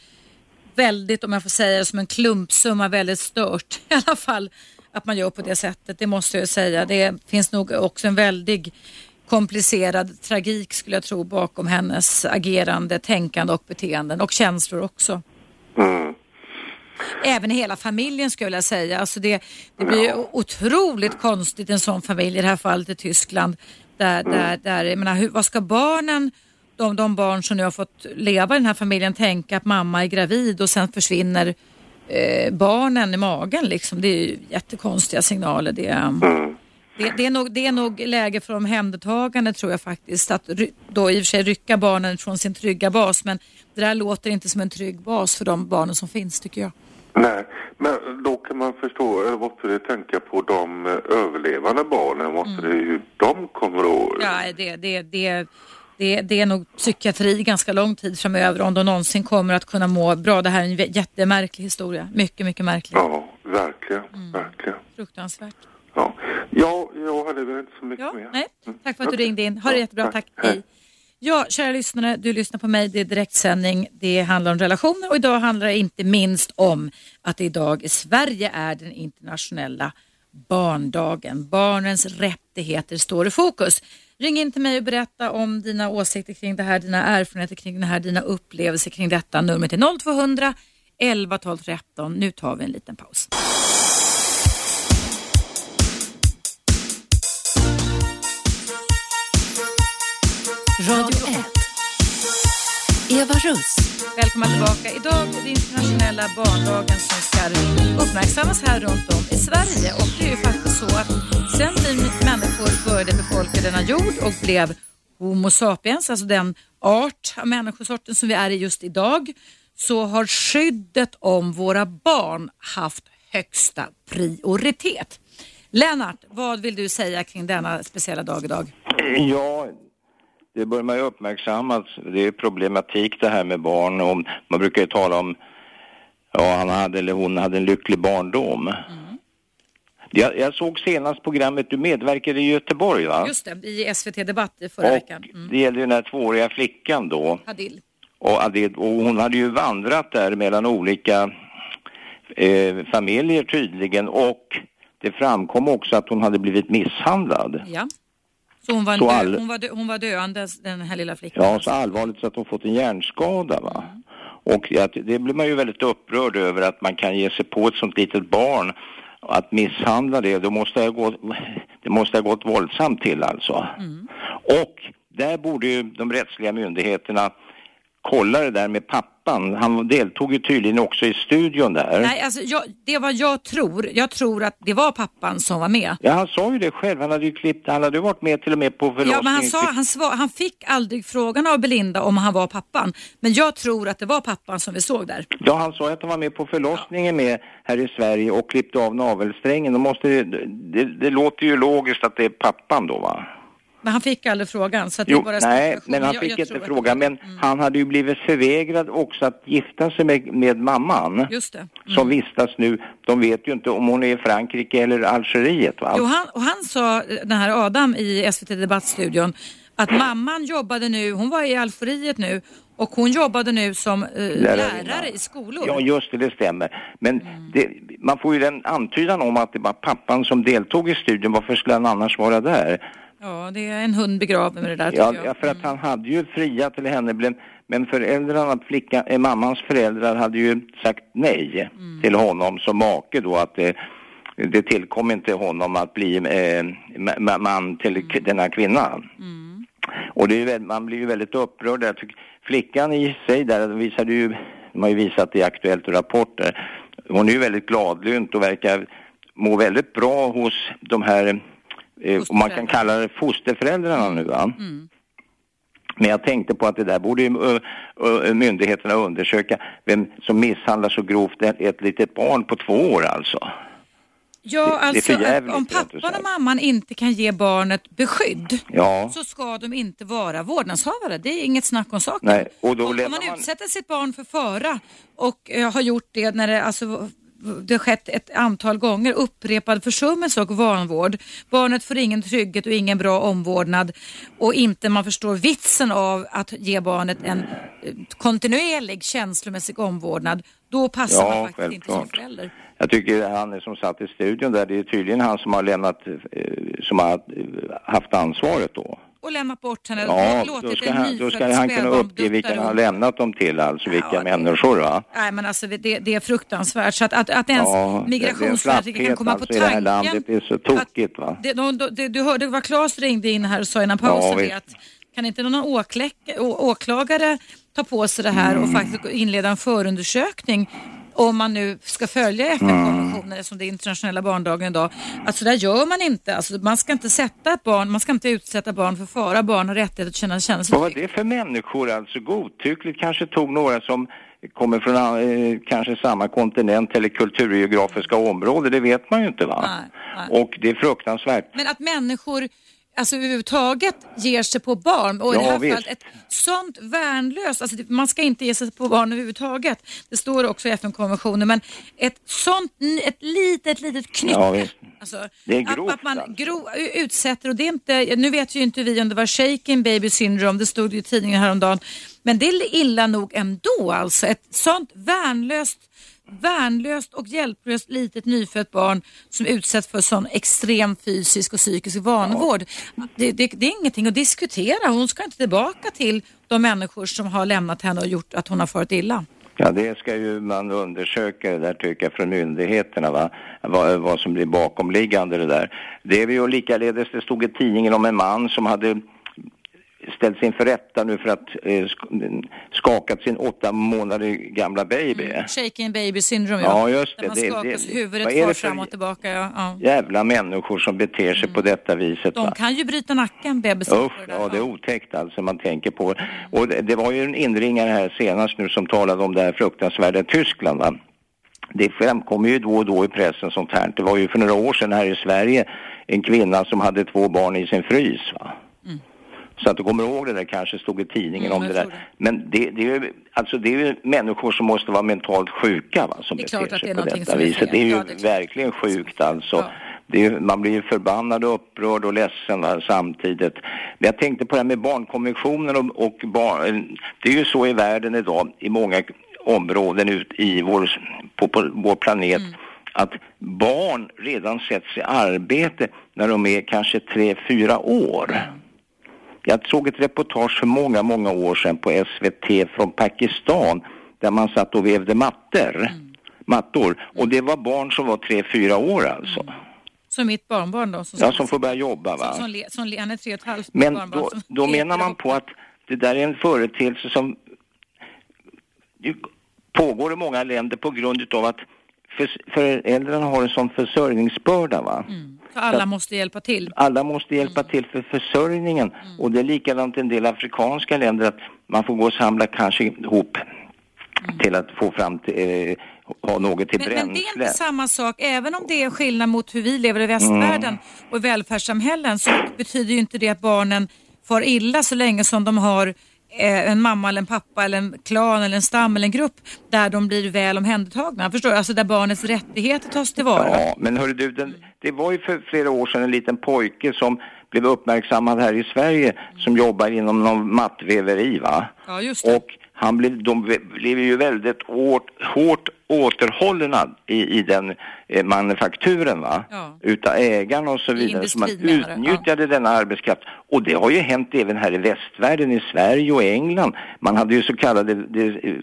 väldigt, om jag får säga det som en klumpsumma, väldigt stört i alla fall att man gör på det sättet. Det måste jag säga. Det finns nog också en väldig komplicerad tragik skulle jag tro bakom hennes agerande, tänkande och beteenden och känslor också. Mm. Även i hela familjen skulle jag vilja säga. Alltså det, det blir ju otroligt konstigt en sån familj, i det här fallet i Tyskland. Där, där, där, jag menar, hur, vad ska barnen, de, de barn som nu har fått leva i den här familjen, tänka att mamma är gravid och sen försvinner eh, barnen i magen liksom. Det är ju jättekonstiga signaler. Det, Mm. Det, det, är nog, det är nog läge för omhändertagande tror jag faktiskt. Att då i och för sig rycka barnen från sin trygga bas men det där låter inte som en trygg bas för de barnen som finns tycker jag. Nej, men då kan man förstå, eller måste det tänka på de eh, överlevande barnen, måste det hur de kommer att... Ja, det, det, det, det, det är nog psykiatri ganska lång tid framöver om de någonsin kommer att kunna må bra. Det här är en jättemärklig historia. Mycket, mycket märklig. Ja, verkligen, verkligen. Fruktansvärt. Ja. ja, jag hade väl inte så mycket Ja, mer. nej. Mm. Tack för att du ringde in. Ha det Ja, jättebra. Tack. Hej. Hej. Ja, kära lyssnare, du lyssnar på mig. Det är direktsändning. Det handlar om relationer och idag handlar det inte minst om att det idag i Sverige är den internationella barndagen. Barnens rättigheter står i fokus. Ring in till mig och berätta om dina åsikter kring det här, dina erfarenheter kring det här, dina upplevelser kring detta. Numret är 0200 11 12 13. Nu tar vi en liten paus. Eva Russ. Välkomna tillbaka. Idag är det internationella barndagen som ska uppmärksammas här runt om i Sverige. Och det är ju faktiskt så att sen vi människor började befolka denna jord och blev Homo sapiens, alltså den art av människosorten som vi är i just idag, så har skyddet om våra barn haft högsta prioritet. Lennart, vad vill du säga kring denna speciella dag idag? Ja, det bör man ju uppmärksamma. att Det är problematik det här med barn. Och man brukar ju tala om, ja han hade eller hon hade en lycklig barndom. Jag, jag såg senast programmet, du medverkade i Göteborg va? Just det, i SVT Debatt i förra och veckan. Mm. det gällde den här tvååriga flickan då. Hadil. Och, Adel- och hon hade ju vandrat där mellan olika eh, familjer tydligen och det framkom också att hon hade blivit misshandlad. Ja. Så hon var, Så all- hon var, dö- hon var döende, den här lilla flickan? Ja, så allvarligt så att hon fått en hjärnskada va. Och att, det blir man ju väldigt upprörd över att man kan ge sig på ett sånt litet barn att misshandla det, då måste ha gått, det måste ha gått våldsamt till alltså. Och där borde ju de rättsliga myndigheterna kolla det där med pappan. Han deltog ju tydligen också i studion där. Nej, alltså jag, det var jag tror. Jag tror att det var pappan som var med. Ja, han sa ju det själv. Han hade ju klippt, han hade ju varit med till och med på förlossningen. Ja, men han, sa, han, svar, han fick aldrig frågan av Belinda om han var pappan. Men jag tror att det var pappan som vi såg där. Ja, han sa att han var med på förlossningen med här i Sverige och klippte av navelsträngen. Då måste det, det, det låter ju logiskt att det är pappan då va? Men han fick aldrig frågan. Så Jo, bara nej, men han Jag- fick jag inte tror att- fråga. Men han hade ju blivit förvägrad också att gifta sig med, med mamman. Just det. Som vistas nu, de vet ju inte om hon är i Frankrike eller Algeriet va? Jo, han, och han sa, den här Adam i SVT Debattstudion, att mamman jobbade nu, hon var i Algeriet nu och hon jobbade nu som eh, lärare i skolor. Ja, just det, det stämmer. Men Mm. det, man får ju den antydan om att det var pappan som deltog i studien. Varför skulle han annars vara där? Ja, det är en hund begraven med det där Ja, jag. Mm. ja, för att han hade ju friat till henne, men- föräldrarna, flicka, eh, mammans föräldrar hade ju sagt nej Mm. till honom som make då, att det, det tillkom inte honom att bli eh, ma- ma- man till Mm. k- den här kvinnan. Och det är man blir ju väldigt upprörd. Jag tycker, flickan i sig där, de visade ju, de har ju visat i Aktuellt och rapporter, hon är ju väldigt gladlynt och verkar må väldigt bra hos de här, eh, om man kan kalla det fosterföräldrarna nu va? Men jag tänkte på att det där borde ju myndigheterna undersöka vem som misshandlar så grovt ett, litet barn på två år alltså. Ja, det alltså att om och pappan och mamman inte kan ge barnet beskydd Ja. så ska de inte vara vårdnadshavare. Det är inget snack om saken. Nej, och då om lämnar man man- utsätter sitt barn för fara och eh, har gjort det när det alltså det har skett ett antal gånger, upprepad försummelse och vanvård. Barnet får ingen trygghet och ingen bra omvårdnad och inte man förstår vitsen av att ge barnet en eh, kontinuerlig känslomässig omvårdnad. Då passar Ja, man faktiskt inte som självklart. förälder. Jag tycker han som satt i studion där, det är tydligen han som har lämnat, eh, som har haft ansvaret då. Och lämnat bort henne. Ja, låtit då ska, han, då ska han kunna uppge vilka han har lämnat dem till, alltså vilka människor va? Nej men alltså det, det är fruktansvärt. Så att, att, att ens Ja, Migrationsverket kan komma på alltså i det här tanken. landet, det är så tokigt va? Det, de, de, det, du hörde vad Claes ringde in här och sa innan pausen Ja, att kan inte någon åkläck, å, åklagare ta på sig det här Mm. och faktiskt inleda en förundersökning om man nu ska följa FN-konventionen eftersom det är internationella barndagen idag. Att så där gör man inte. Alltså, man ska inte sätta ett barn, man ska inte utsätta barn för fara. Barn har rättighet att känna, sig Vad var det för människor alltså? Godtyckligt kanske tog några som kommer från eh, kanske samma kontinent eller kulturgeografiska område, det vet man ju inte va? Nej, nej. Och det är fruktansvärt. Men att människor alltså överhuvudtaget ger sig på barn och i Ja, det här visst. fallet ett sånt värnlöst, alltså man ska inte ge sig på barn överhuvudtaget. Det står också i FN-konventionen, men ett sånt, ett litet, litet knyck. Ja, visst. Alltså, Det är grovt, att man alltså. gro, utsätter, och det är inte, nu vet ju inte vi om det var shaken baby syndrome, det stod ju i tidningen häromdagen, men det är illa nog ändå alltså. Ett sånt värnlöst värnlöst och hjälplöst litet nyfött barn som utsätts för sån extrem fysisk och psykisk vanvård. Det, det, det är ingenting att diskutera. Hon ska inte tillbaka till de människor som har lämnat henne och gjort att hon har farit illa. Ja, det ska ju man undersöka det där tycker jag från myndigheterna va. Vad, vad som blir bakomliggande det där. Det är ju likaledes, det stod i tidningen om en man som hade ställts inför rätta nu för att eh, sk- skakat sin åtta månader gamla baby. Shaken baby syndrome, Ja, just Där det. man Det- skakas det- huvudet det för- fram och tillbaka. Ja, ja. Jävla människor som beter sig på detta viset. De va. kan ju bryta nacken, bebisar. Usch, ja det är otäckt alltså man tänker på. Och det, det var ju en inringare här senast nu som talade om det här fruktansvärda Tyskland va. Det framkommer ju då och då i pressen sånt här. Det var ju för några år sedan här i Sverige en kvinna som hade två barn i sin frys va. Så att du kommer ihåg det där kanske stod i tidningen Mm, om det där. det. Men det, det är ju, alltså det är ju människor som måste vara mentalt sjuka va, som beter sig på detta viset. Det är ju Ja, det är verkligen sjukt alltså. Ja. Är, man blir ju förbannad upprörd och ledsen va, samtidigt. Men jag tänkte på det här med barnkonventionen och, och barn, det är ju så i världen idag i många områden ut i vår, på, på vår planet att barn redan sätts i arbete när de är kanske tre, fyra år. Jag såg ett reportage för många, många år sedan på SVT från Pakistan där man satt och vävde mattor. Mattor. Och det var barn som var tre, fyra år alltså. Som mitt barnbarn då. Som, Ja, som får börja jobba va. som, som, le- som, le- han är tre och ett halvt Men barnbarn. då, då menar man på att det där är en företeelse som pågår i många länder på grund utav att för, föräldrarna har en sån försörjningsbörda va. Så alla måste hjälpa till. Alla måste hjälpa till för försörjningen och det är likadant i en del afrikanska länder att man får gå och samla kanske ihop till att få fram till, eh, ha något till Men, men det är bränsle. inte samma sak, även om det är skillnad mot hur vi lever i västvärlden Mm. och i välfärdssamhällen så betyder ju inte det att barnen far illa så länge som de har en mamma eller en pappa eller en klan eller en stam eller en grupp där de blir väl omhändertagna. Förstår du? Alltså där barnets rättigheter tas tillvara. Ja, men hörru du, den, det var ju för flera år sedan en liten pojke som blev uppmärksammad här i Sverige som jobbar inom någon mattväveri va. Ja, just det. Och han blev, de blev ju väldigt hårt, hårt återhållna i, i den eh, manufakturen va. Ja. Utav ägarna och så vidare. Så man utnyttjade denna arbetskraft. Och det har ju hänt även här i västvärlden, i Sverige och England. Man hade ju så kallade,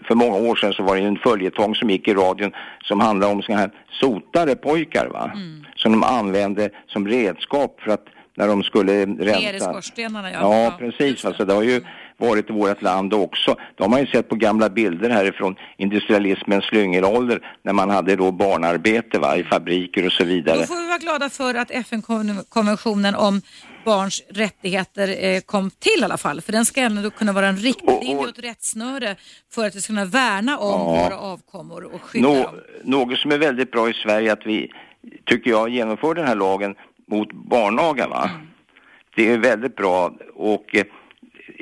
för många år sedan så var det en följetong som gick i radion som handlade om såna här sotare pojkar va. Mm. Som de använde som redskap för att när de skulle rensa. Ner i skorstenarna ja. Ja, precis. Alltså, det har ju varit i vårt land också. De har ju sett på gamla bilder härifrån industrialismens slyngelålder när man hade då barnarbete va, i fabriker och så vidare. Då får vi vara glada för att FN-konventionen om barns rättigheter eh, kom till i alla fall. För den ska ändå kunna vara en riktlinje och ett rättsnöre för att vi ska kunna värna om Ja. våra avkommor och skydda Nå, dem. något som är väldigt bra i Sverige att vi, tycker jag, genomför den här lagen mot barnaga va. Det är väldigt bra och eh,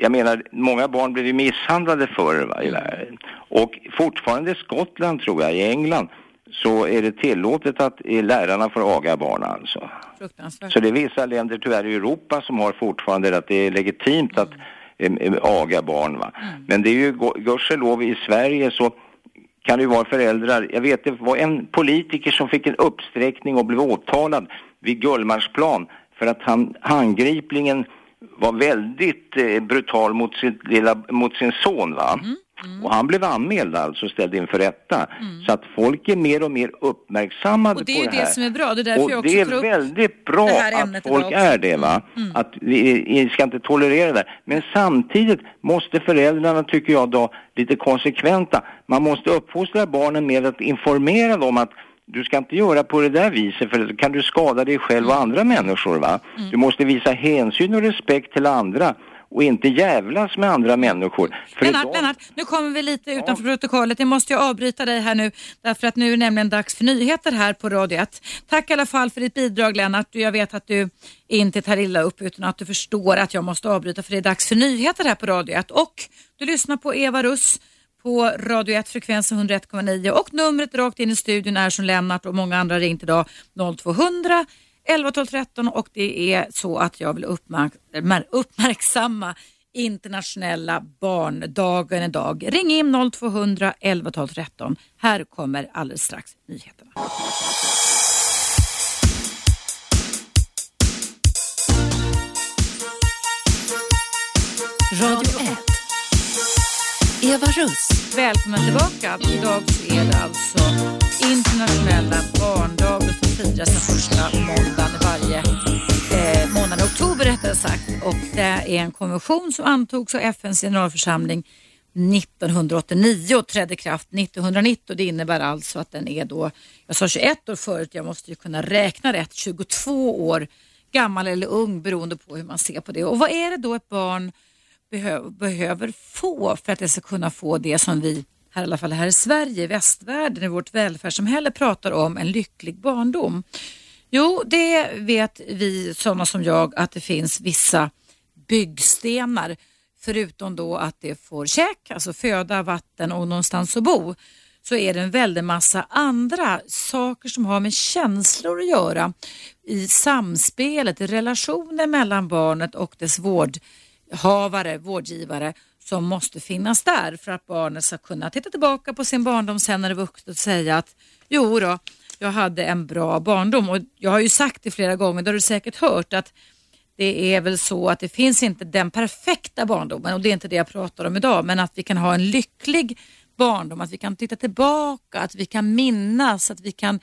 jag menar, många barn blir ju misshandlade förr va, i världen. Och fortfarande i Skottland tror jag, i England, så är det tillåtet att eh, lärarna får aga barn alltså. Så det är vissa länder tyvärr i Europa som har fortfarande att det är legitimt att eh, eh, aga barn. Va? Men det är ju gu- gudskelov i Sverige så kan det ju vara föräldrar. Jag vet det var en politiker som fick en uppsträckning och blev åtalad vid Gullmarsplan för att han handgripligen var väldigt eh, brutal mot sin, lilla, mot sin son. Va? Mm. Och han blev anmäld alltså och ställd inför rätta. Så att folk är mer och mer uppmärksammade Och det är på ju det det här. som är bra. Det är därför och jag också det är väldigt bra det här att folk är det va. Mm. Att vi, vi ska inte tolerera det. Men samtidigt måste föräldrarna, tycker jag då, lite konsekventa. Man måste uppfostra barnen med att informera dem att du ska inte göra på det där viset för då kan du skada dig själv och andra människor va. Mm. Du måste visa hänsyn och respekt till andra och inte jävlas med andra människor. För Lennart, idag- Lennart, nu kommer vi lite utanför protokollet. Jag måste ju avbryta dig här nu därför att nu är det nämligen dags för nyheter här på Radio 1. Tack i alla fall för ditt bidrag Lennart. Jag vet att du inte tar illa upp utan att du förstår att jag måste avbryta för det är dags för nyheter här på Radio 1. Och du lyssnar på Eva Russ på Radio 1 frekvensen 101,9 och numret rakt in i studion är som Lennart och många andra ringt idag 0200 11 12 13 och det är så att jag vill uppmärk uppmärksamma internationella barndagen idag. Ring in 0200 11 12 13. Här kommer alldeles strax nyheterna. Radio 1. Eva Russ. Välkommen tillbaka. Idag så är det alltså internationella barndagen som firas den första måndagen varje eh, månad i oktober rättare sagt. Och det är en konvention som antogs av FNs generalförsamling 1989 och trädde i kraft 1990. Det innebär alltså att den är då, jag sa 21 år förut, jag måste ju kunna räkna rätt, 22 år gammal eller ung beroende på hur man ser på det. Och vad är det då ett barn behö behöver få för att det ska kunna få det som vi, här, i alla fall här i Sverige, i västvärlden, i vårt välfärdssamhälle pratar om, en lycklig barndom? Jo, det vet vi sådana som jag att det finns vissa byggstenar förutom då att det får käk, alltså föda, vatten och någonstans att bo så är det en väldig massa andra saker som har med känslor att göra i samspelet, i relationen mellan barnet och dess havare, vårdgivare som måste finnas där för att barnet ska kunna titta tillbaka på sin barndom sen när det är vuxet och säga att jo då, jag hade en bra barndom. Och jag har ju sagt det flera gånger, det har du säkert hört att det är väl så att det finns inte den perfekta barndomen och det är inte det jag pratar om idag men att vi kan ha en lycklig barndom, att vi kan titta tillbaka, att vi kan minnas, att vi kan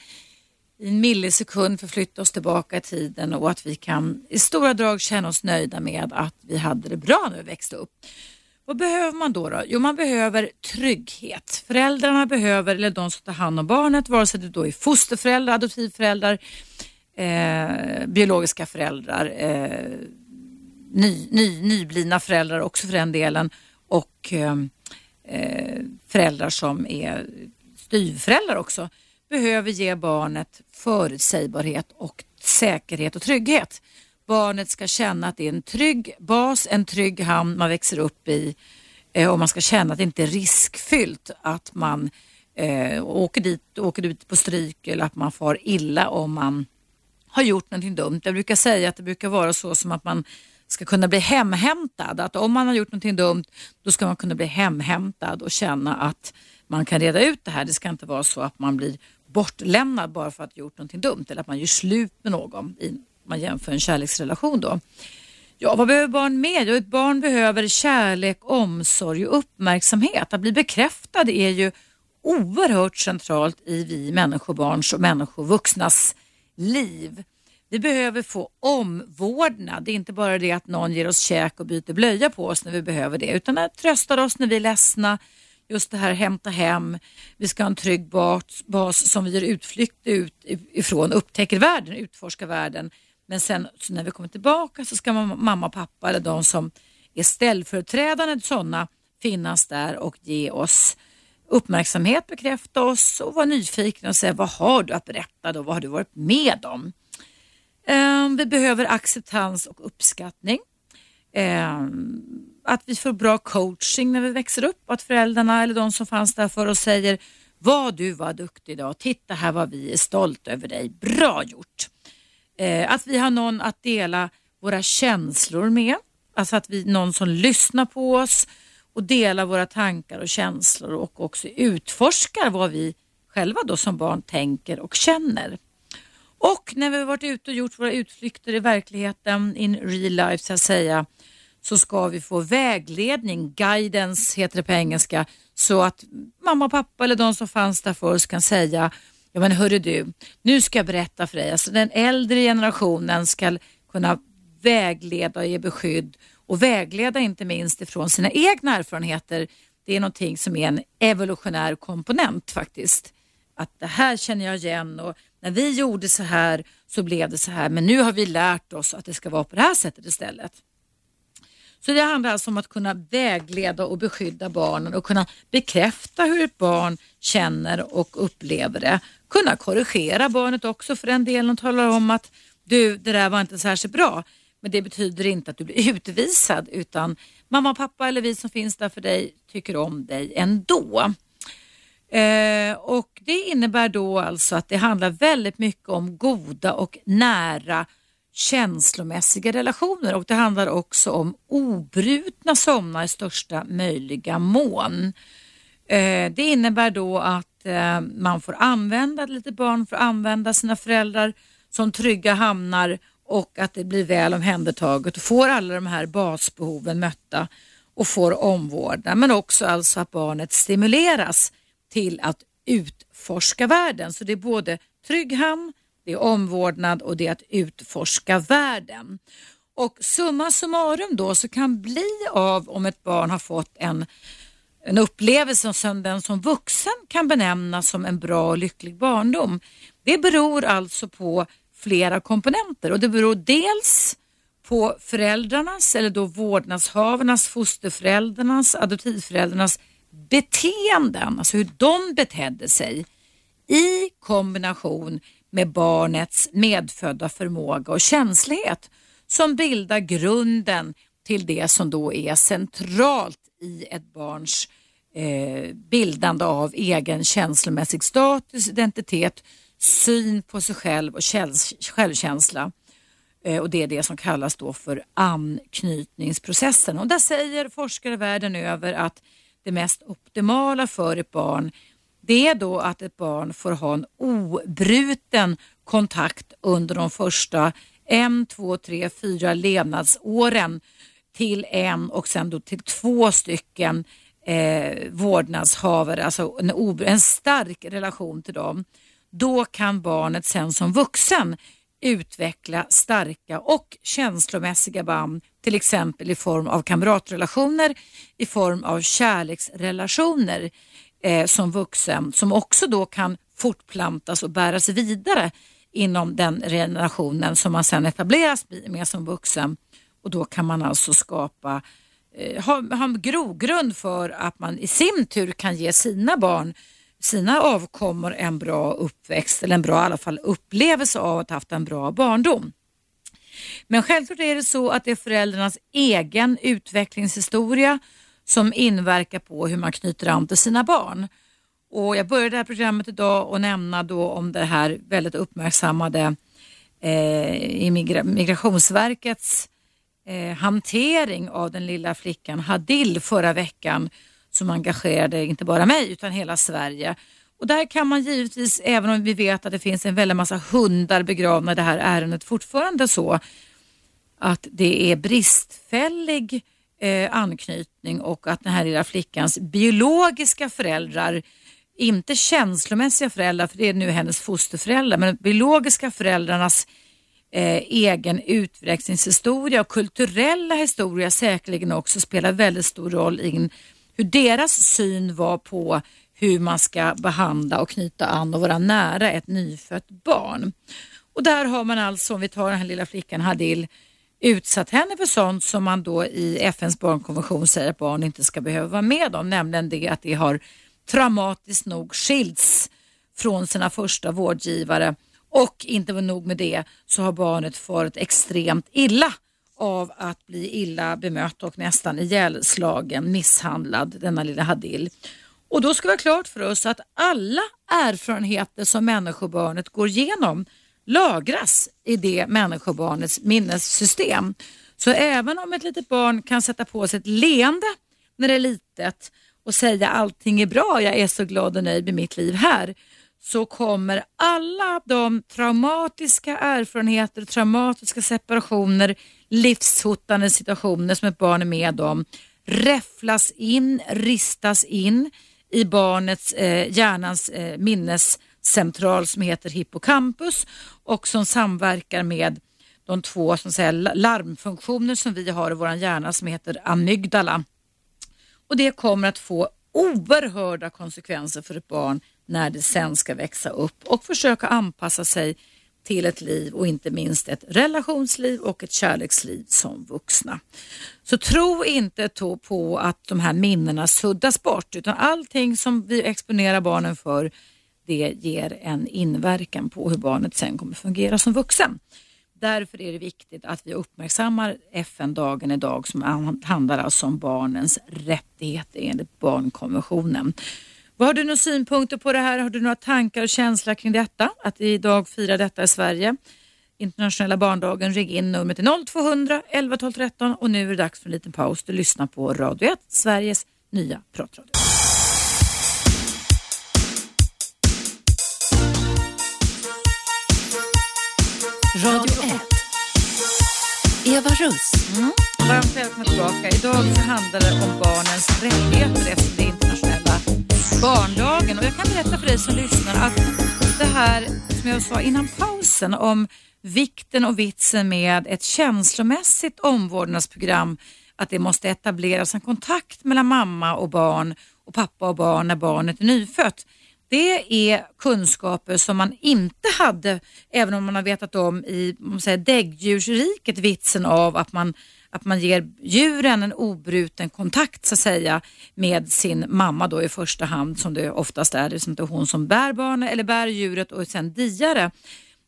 i en millisekund förflytta oss tillbaka i tiden och att vi kan i stora drag känna oss nöjda med att vi hade det bra när vi växte upp. Vad behöver man då? då? Jo, man behöver trygghet. Föräldrarna behöver, eller de som tar hand om barnet, vare sig det då är fosterföräldrar, adoptivföräldrar, eh, biologiska föräldrar, eh, ny, ny, nyblivna föräldrar också för den delen och eh, eh föräldrar som är styvföräldrar också behöver ge barnet förutsägbarhet och säkerhet och trygghet. Barnet ska känna att det är en trygg bas, en trygg hamn man växer upp i eh, och man ska känna att det inte är riskfyllt att man eh, åker dit, åker ut på stryk eller att man far illa om man har gjort någonting dumt. Jag brukar säga att det brukar vara så som att man ska kunna bli hemhämtad. Att om man har gjort någonting dumt då ska man kunna bli hemhämtad och känna att man kan reda ut det här. Det ska inte vara så att man blir bortlämnad bara för att ha gjort någonting dumt eller att man gör slut med någon. I, man jämför en kärleksrelation då. Ja, vad behöver barn mer? Jo, ett barn behöver kärlek, omsorg och uppmärksamhet. Att bli bekräftad är ju oerhört centralt i vi människobarns och människovuxnas liv. Vi behöver få omvårdnad. Det är inte bara det att någon ger oss käk och byter blöja på oss när vi behöver det, utan att trösta oss när vi är ledsna. Just det här hämta hem, vi ska ha en trygg bas, bas som vi gör utflykt ut ifrån, upptäcker världen, utforskar världen. Men sen när vi kommer tillbaka så ska man, mamma och pappa eller de som är ställföreträdande sådana finnas där och ge oss uppmärksamhet, bekräfta oss och vara nyfikna och säga vad har du att berätta då? Vad har du varit med om? Eh, vi behöver acceptans och uppskattning. Eh, att vi får bra coaching när vi växer upp. Att föräldrarna eller de som fanns där för oss säger vad du var duktig idag. Titta här vad vi är stolta över dig. Bra gjort. Eh, att vi har någon att dela våra känslor med. Alltså att vi någon som lyssnar på oss och delar våra tankar och känslor och också utforskar vad vi själva då som barn tänker och känner. Och när vi har varit ute och gjort våra utflykter i verkligheten, in real life så att säga, så ska vi få vägledning, guidance heter det på engelska, så att mamma och pappa eller de som fanns där förr kan säga Ja men hörru du, nu ska jag berätta för dig. Alltså den äldre generationen ska kunna vägleda och ge beskydd och vägleda inte minst ifrån sina egna erfarenheter. Det är någonting som är en evolutionär komponent faktiskt. Att det här känner jag igen och när vi gjorde så här så blev det så här men nu har vi lärt oss att det ska vara på det här sättet istället. Så det handlar alltså om att kunna vägleda och beskydda barnen och kunna bekräfta hur ett barn känner och upplever det. Kunna korrigera barnet också för den delen och tala om att du, det där var inte särskilt bra. Men det betyder inte att du blir utvisad utan mamma, pappa eller vi som finns där för dig tycker om dig ändå. Eh, och Det innebär då alltså att det handlar väldigt mycket om goda och nära känslomässiga relationer och det handlar också om obrutna somnar i största möjliga mån. Eh, det innebär då att eh, man får använda, ett litet barn får använda sina föräldrar som trygga hamnar och att det blir väl omhändertaget och får alla de här basbehoven mötta och får omvårdnad men också alltså att barnet stimuleras till att utforska världen. Så det är både trygg hamn, det är omvårdnad och det är att utforska världen. Och summa summarum då så kan bli av om ett barn har fått en, en upplevelse som den som vuxen kan benämna som en bra och lycklig barndom. Det beror alltså på flera komponenter och det beror dels på föräldrarnas eller då vårdnadshavarnas, fosterföräldrarnas, adoptivföräldrarnas beteenden, alltså hur de betedde sig i kombination med barnets medfödda förmåga och känslighet som bildar grunden till det som då är centralt i ett barns eh, bildande av egen känslomässig status, identitet, syn på sig själv och självkänsla. Eh, och Det är det som kallas då för anknytningsprocessen. Och där säger forskare världen över att det mest optimala för ett barn det är då att ett barn får ha en obruten kontakt under de första en, två, tre, fyra levnadsåren till en och sen då till två stycken eh, vårdnadshavare, alltså en, en stark relation till dem. Då kan barnet sen som vuxen utveckla starka och känslomässiga band, till exempel i form av kamratrelationer, i form av kärleksrelationer eh, som vuxen som också då kan fortplantas och bäras vidare inom den generationen som man sen etableras med som vuxen och då kan man alltså skapa eh, ha, ha en grogrund för att man i sin tur kan ge sina barn sina avkommor en bra uppväxt eller en bra i alla fall upplevelse av att ha haft en bra barndom. Men självklart är det så att det är föräldrarnas egen utvecklingshistoria som inverkar på hur man knyter an till sina barn. Och jag började det här programmet idag och nämna då om det här väldigt uppmärksammade eh, Migrationsverkets eh, hantering av den lilla flickan Hadil förra veckan som engagerade inte bara mig utan hela Sverige. Och där kan man givetvis, även om vi vet att det finns en väldig massa hundar begravna i det här ärendet, fortfarande så att det är bristfällig eh, anknytning och att den här lilla flickans biologiska föräldrar, inte känslomässiga föräldrar, för det är nu hennes fosterföräldrar, men biologiska föräldrarnas eh, egen utvecklingshistoria och kulturella historia säkerligen också spelar väldigt stor roll i hur deras syn var på hur man ska behandla och knyta an och vara nära ett nyfött barn. Och där har man alltså, om vi tar den här lilla flickan Hadil, utsatt henne för sånt som man då i FNs barnkonvention säger att barn inte ska behöva vara med om, nämligen det att de har traumatiskt nog skilts från sina första vårdgivare och inte var nog med det så har barnet farit extremt illa av att bli illa bemött och nästan ihjälslagen, misshandlad, denna lilla Hadil. Och då ska vi ha klart för oss att alla erfarenheter som människobarnet går igenom lagras i det människobarnets minnessystem. Så även om ett litet barn kan sätta på sig ett leende när det är litet och säga allting är bra, jag är så glad och nöjd med mitt liv här, så kommer alla de traumatiska erfarenheter, traumatiska separationer, livshotande situationer som ett barn är med om räfflas in, ristas in i barnets eh, hjärnans eh, central som heter hippocampus och som samverkar med de två som säger, larmfunktioner som vi har i vår hjärna som heter amygdala. Och det kommer att få oerhörda konsekvenser för ett barn när det sen ska växa upp och försöka anpassa sig till ett liv och inte minst ett relationsliv och ett kärleksliv som vuxna. Så tro inte på att de här minnena suddas bort utan allting som vi exponerar barnen för det ger en inverkan på hur barnet sen kommer fungera som vuxen. Därför är det viktigt att vi uppmärksammar FN-dagen idag som handlar alltså om barnens rättigheter enligt barnkonventionen. Vad har du några synpunkter på det här? Har du några tankar och känslor kring detta? Att vi idag firar detta i Sverige? Internationella barndagen, ring in numret 0200 11 12 13 och nu är det dags för en liten paus. Du lyssnar på Radio 1, Sveriges nya pratradio. Radio 1. Eva Russ. Mm. Varmt välkomna tillbaka. Idag så handlar det om barnens rättigheter eftersom det är internationella barndagen. Och jag kan berätta för dig som lyssnar att det här som jag sa innan pausen om vikten och vitsen med ett känslomässigt omvårdnadsprogram att det måste etableras en kontakt mellan mamma och barn och pappa och barn när barnet är nyfött. Det är kunskaper som man inte hade, även om man har vetat om i säger, däggdjursriket, vitsen av att man, att man ger djuren en obruten kontakt så att säga med sin mamma då i första hand som det oftast är, det är hon som bär barnet eller bär djuret och sen diare.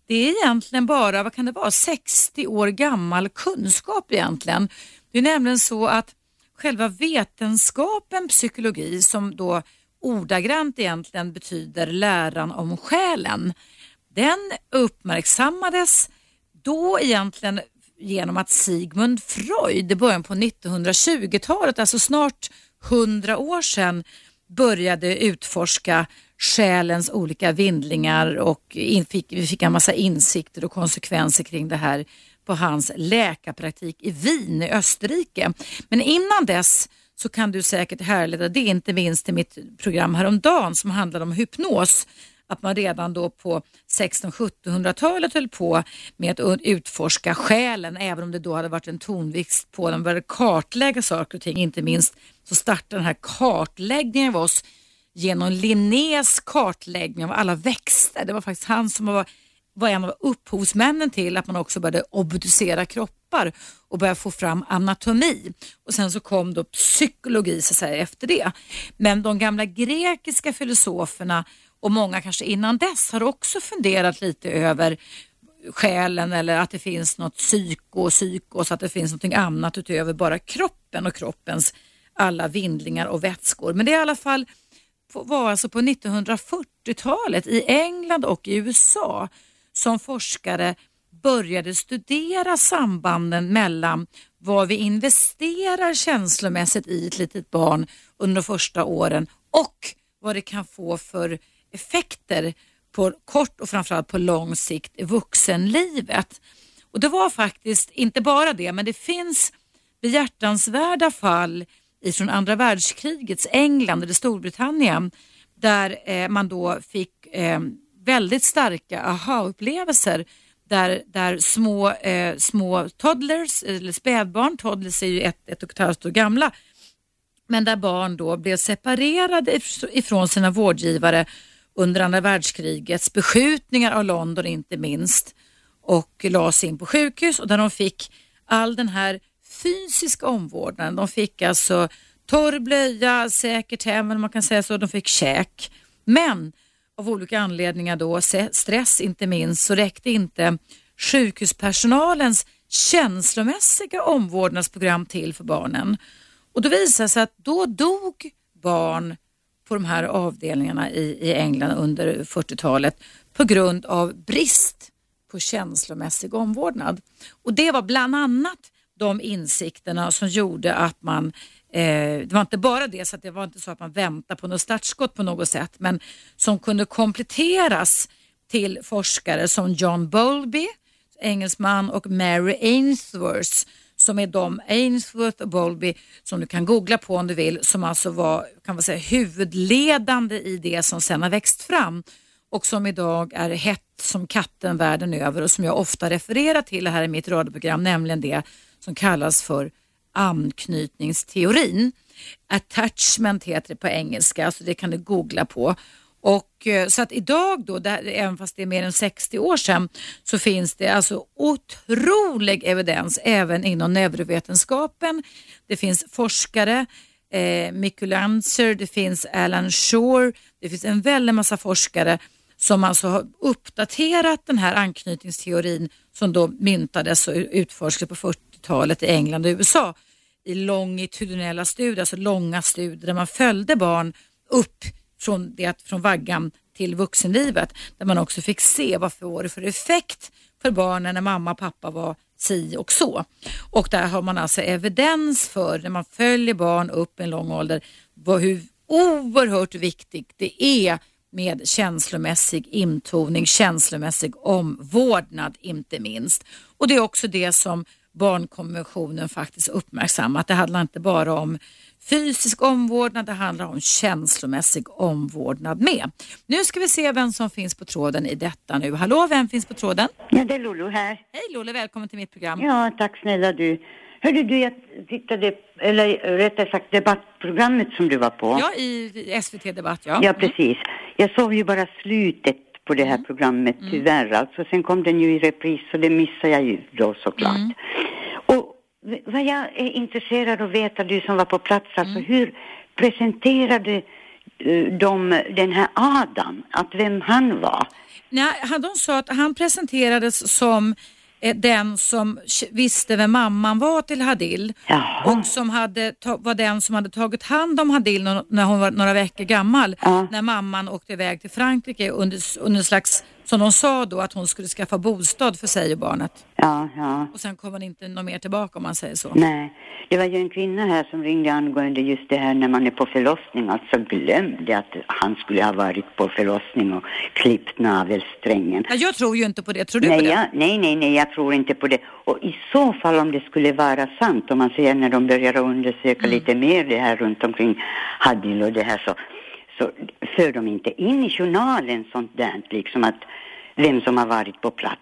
Det är egentligen bara, vad kan det vara, 60 år gammal kunskap egentligen. Det är nämligen så att själva vetenskapen psykologi som då ordagrant egentligen betyder läran om själen. Den uppmärksammades då egentligen genom att Sigmund Freud i början på 1920-talet, alltså snart 100 år sedan, började utforska själens olika vindlingar och fick, vi fick en massa insikter och konsekvenser kring det här på hans läkarpraktik i Wien i Österrike. Men innan dess så kan du säkert härleda det inte minst till mitt program häromdagen som handlade om hypnos. Att man redan då på 1600-1700-talet höll på med att utforska själen även om det då hade varit en tonvikt på den började kartlägga saker och ting. Inte minst så startade den här kartläggningen av oss genom Linnés kartläggning av alla växter. Det var faktiskt han som var, var en av upphovsmännen till att man också började obducera kroppar och börja få fram anatomi. Och sen så kom då psykologi så att säga, efter det. Men de gamla grekiska filosoferna och många kanske innan dess har också funderat lite över själen eller att det finns något psyko, och psykos, att det finns något annat utöver bara kroppen och kroppens alla vindlingar och vätskor. Men det är i alla fall var alltså på 1940-talet i England och i USA som forskare började studera sambanden mellan vad vi investerar känslomässigt i ett litet barn under de första åren och vad det kan få för effekter på kort och framförallt på lång sikt i vuxenlivet. Och det var faktiskt inte bara det, men det finns behjärtansvärda fall ifrån andra världskrigets England eller Storbritannien där eh, man då fick eh, väldigt starka aha-upplevelser där, där små, eh, små toddlers, eller spädbarn, toddlers är ju ett, ett och ett halvt år gamla, men där barn då blev separerade ifrån sina vårdgivare under andra världskrigets beskjutningar av London inte minst och lades in på sjukhus och där de fick all den här fysiska omvårdnaden. De fick alltså torr blöja, säkert hem, man kan säga så, de fick käk. Men av olika anledningar då, stress inte minst, så räckte inte sjukhuspersonalens känslomässiga omvårdnadsprogram till för barnen. Och då visade det sig att då dog barn på de här avdelningarna i, i England under 40-talet på grund av brist på känslomässig omvårdnad. Och det var bland annat de insikterna som gjorde att man Eh, det var inte bara det, så att det var inte så att man väntade på något startskott på något sätt, men som kunde kompletteras till forskare som John Bowlby, engelsman och Mary Ainsworth som är de, Ainsworth och Bowlby, som du kan googla på om du vill, som alltså var kan man säga, huvudledande i det som sen har växt fram och som idag är hett som katten världen över och som jag ofta refererar till här i mitt radioprogram, nämligen det som kallas för anknytningsteorin. Attachment heter det på engelska, så det kan du googla på. Och eh, så att idag då, där, även fast det är mer än 60 år sedan, så finns det alltså otrolig evidens även inom neurovetenskapen. Det finns forskare, eh, Mikulancer, det finns Alan Shore, det finns en väldig massa forskare som alltså har uppdaterat den här anknytningsteorin som då myntades och utforskades på 40 70-talet i England och USA i longitudinella studier, alltså långa studier där man följde barn upp från, det, från vaggan till vuxenlivet där man också fick se vad får det för effekt för barnen när mamma och pappa var si och så. Och där har man alltså evidens för när man följer barn upp i en lång ålder vad, hur oerhört viktigt det är med känslomässig intoning, känslomässig omvårdnad inte minst. Och det är också det som barnkonventionen faktiskt uppmärksammat. Det handlar inte bara om fysisk omvårdnad, det handlar om känslomässig omvårdnad med. Nu ska vi se vem som finns på tråden i detta nu. Hallå, vem finns på tråden? Ja, det är Lolo här. Hej Lolo, välkommen till mitt program. Ja, tack snälla du. Hörde du, jag tittade, eller rättare sagt debattprogrammet som du var på. Ja, i SVT Debatt, ja. Ja, precis. Jag såg ju bara slutet på det här Mm. programmet, tyvärr. Alltså, sen kom den ju i repris och det missade jag ju då såklart. Mm. Och vad jag är intresserad av att veta, du som var på plats, alltså Mm. hur presenterade eh, de den här Adam, att vem han var? Nej, han- de sa att han presenterades som den som visste vem mamman var till Hadil Jaha. och som hade var den som hade tagit hand om Hadil när hon var några veckor gammal Ja. när mamman åkte iväg till Frankrike under, under en slags, som de sa då, att hon skulle skaffa bostad för sig och barnet. Ja, ja. Och sen kom hon inte något mer tillbaka om man säger så. Nej, det var ju en kvinna här som ringde angående just det här när man är på förlossning, alltså glömde att han skulle ha varit på förlossning och klippt navelsträngen. Ja, jag tror ju inte på det, tror du på Nej, det? jag, nej, nej, nej, jag tror inte på det. Och i så fall om det skulle vara sant, om man ser när de börjar undersöka Mm. lite mer det här runt omkring Hadil och det här så, så för de inte in i journalen sånt där, liksom att vem som har varit på plats.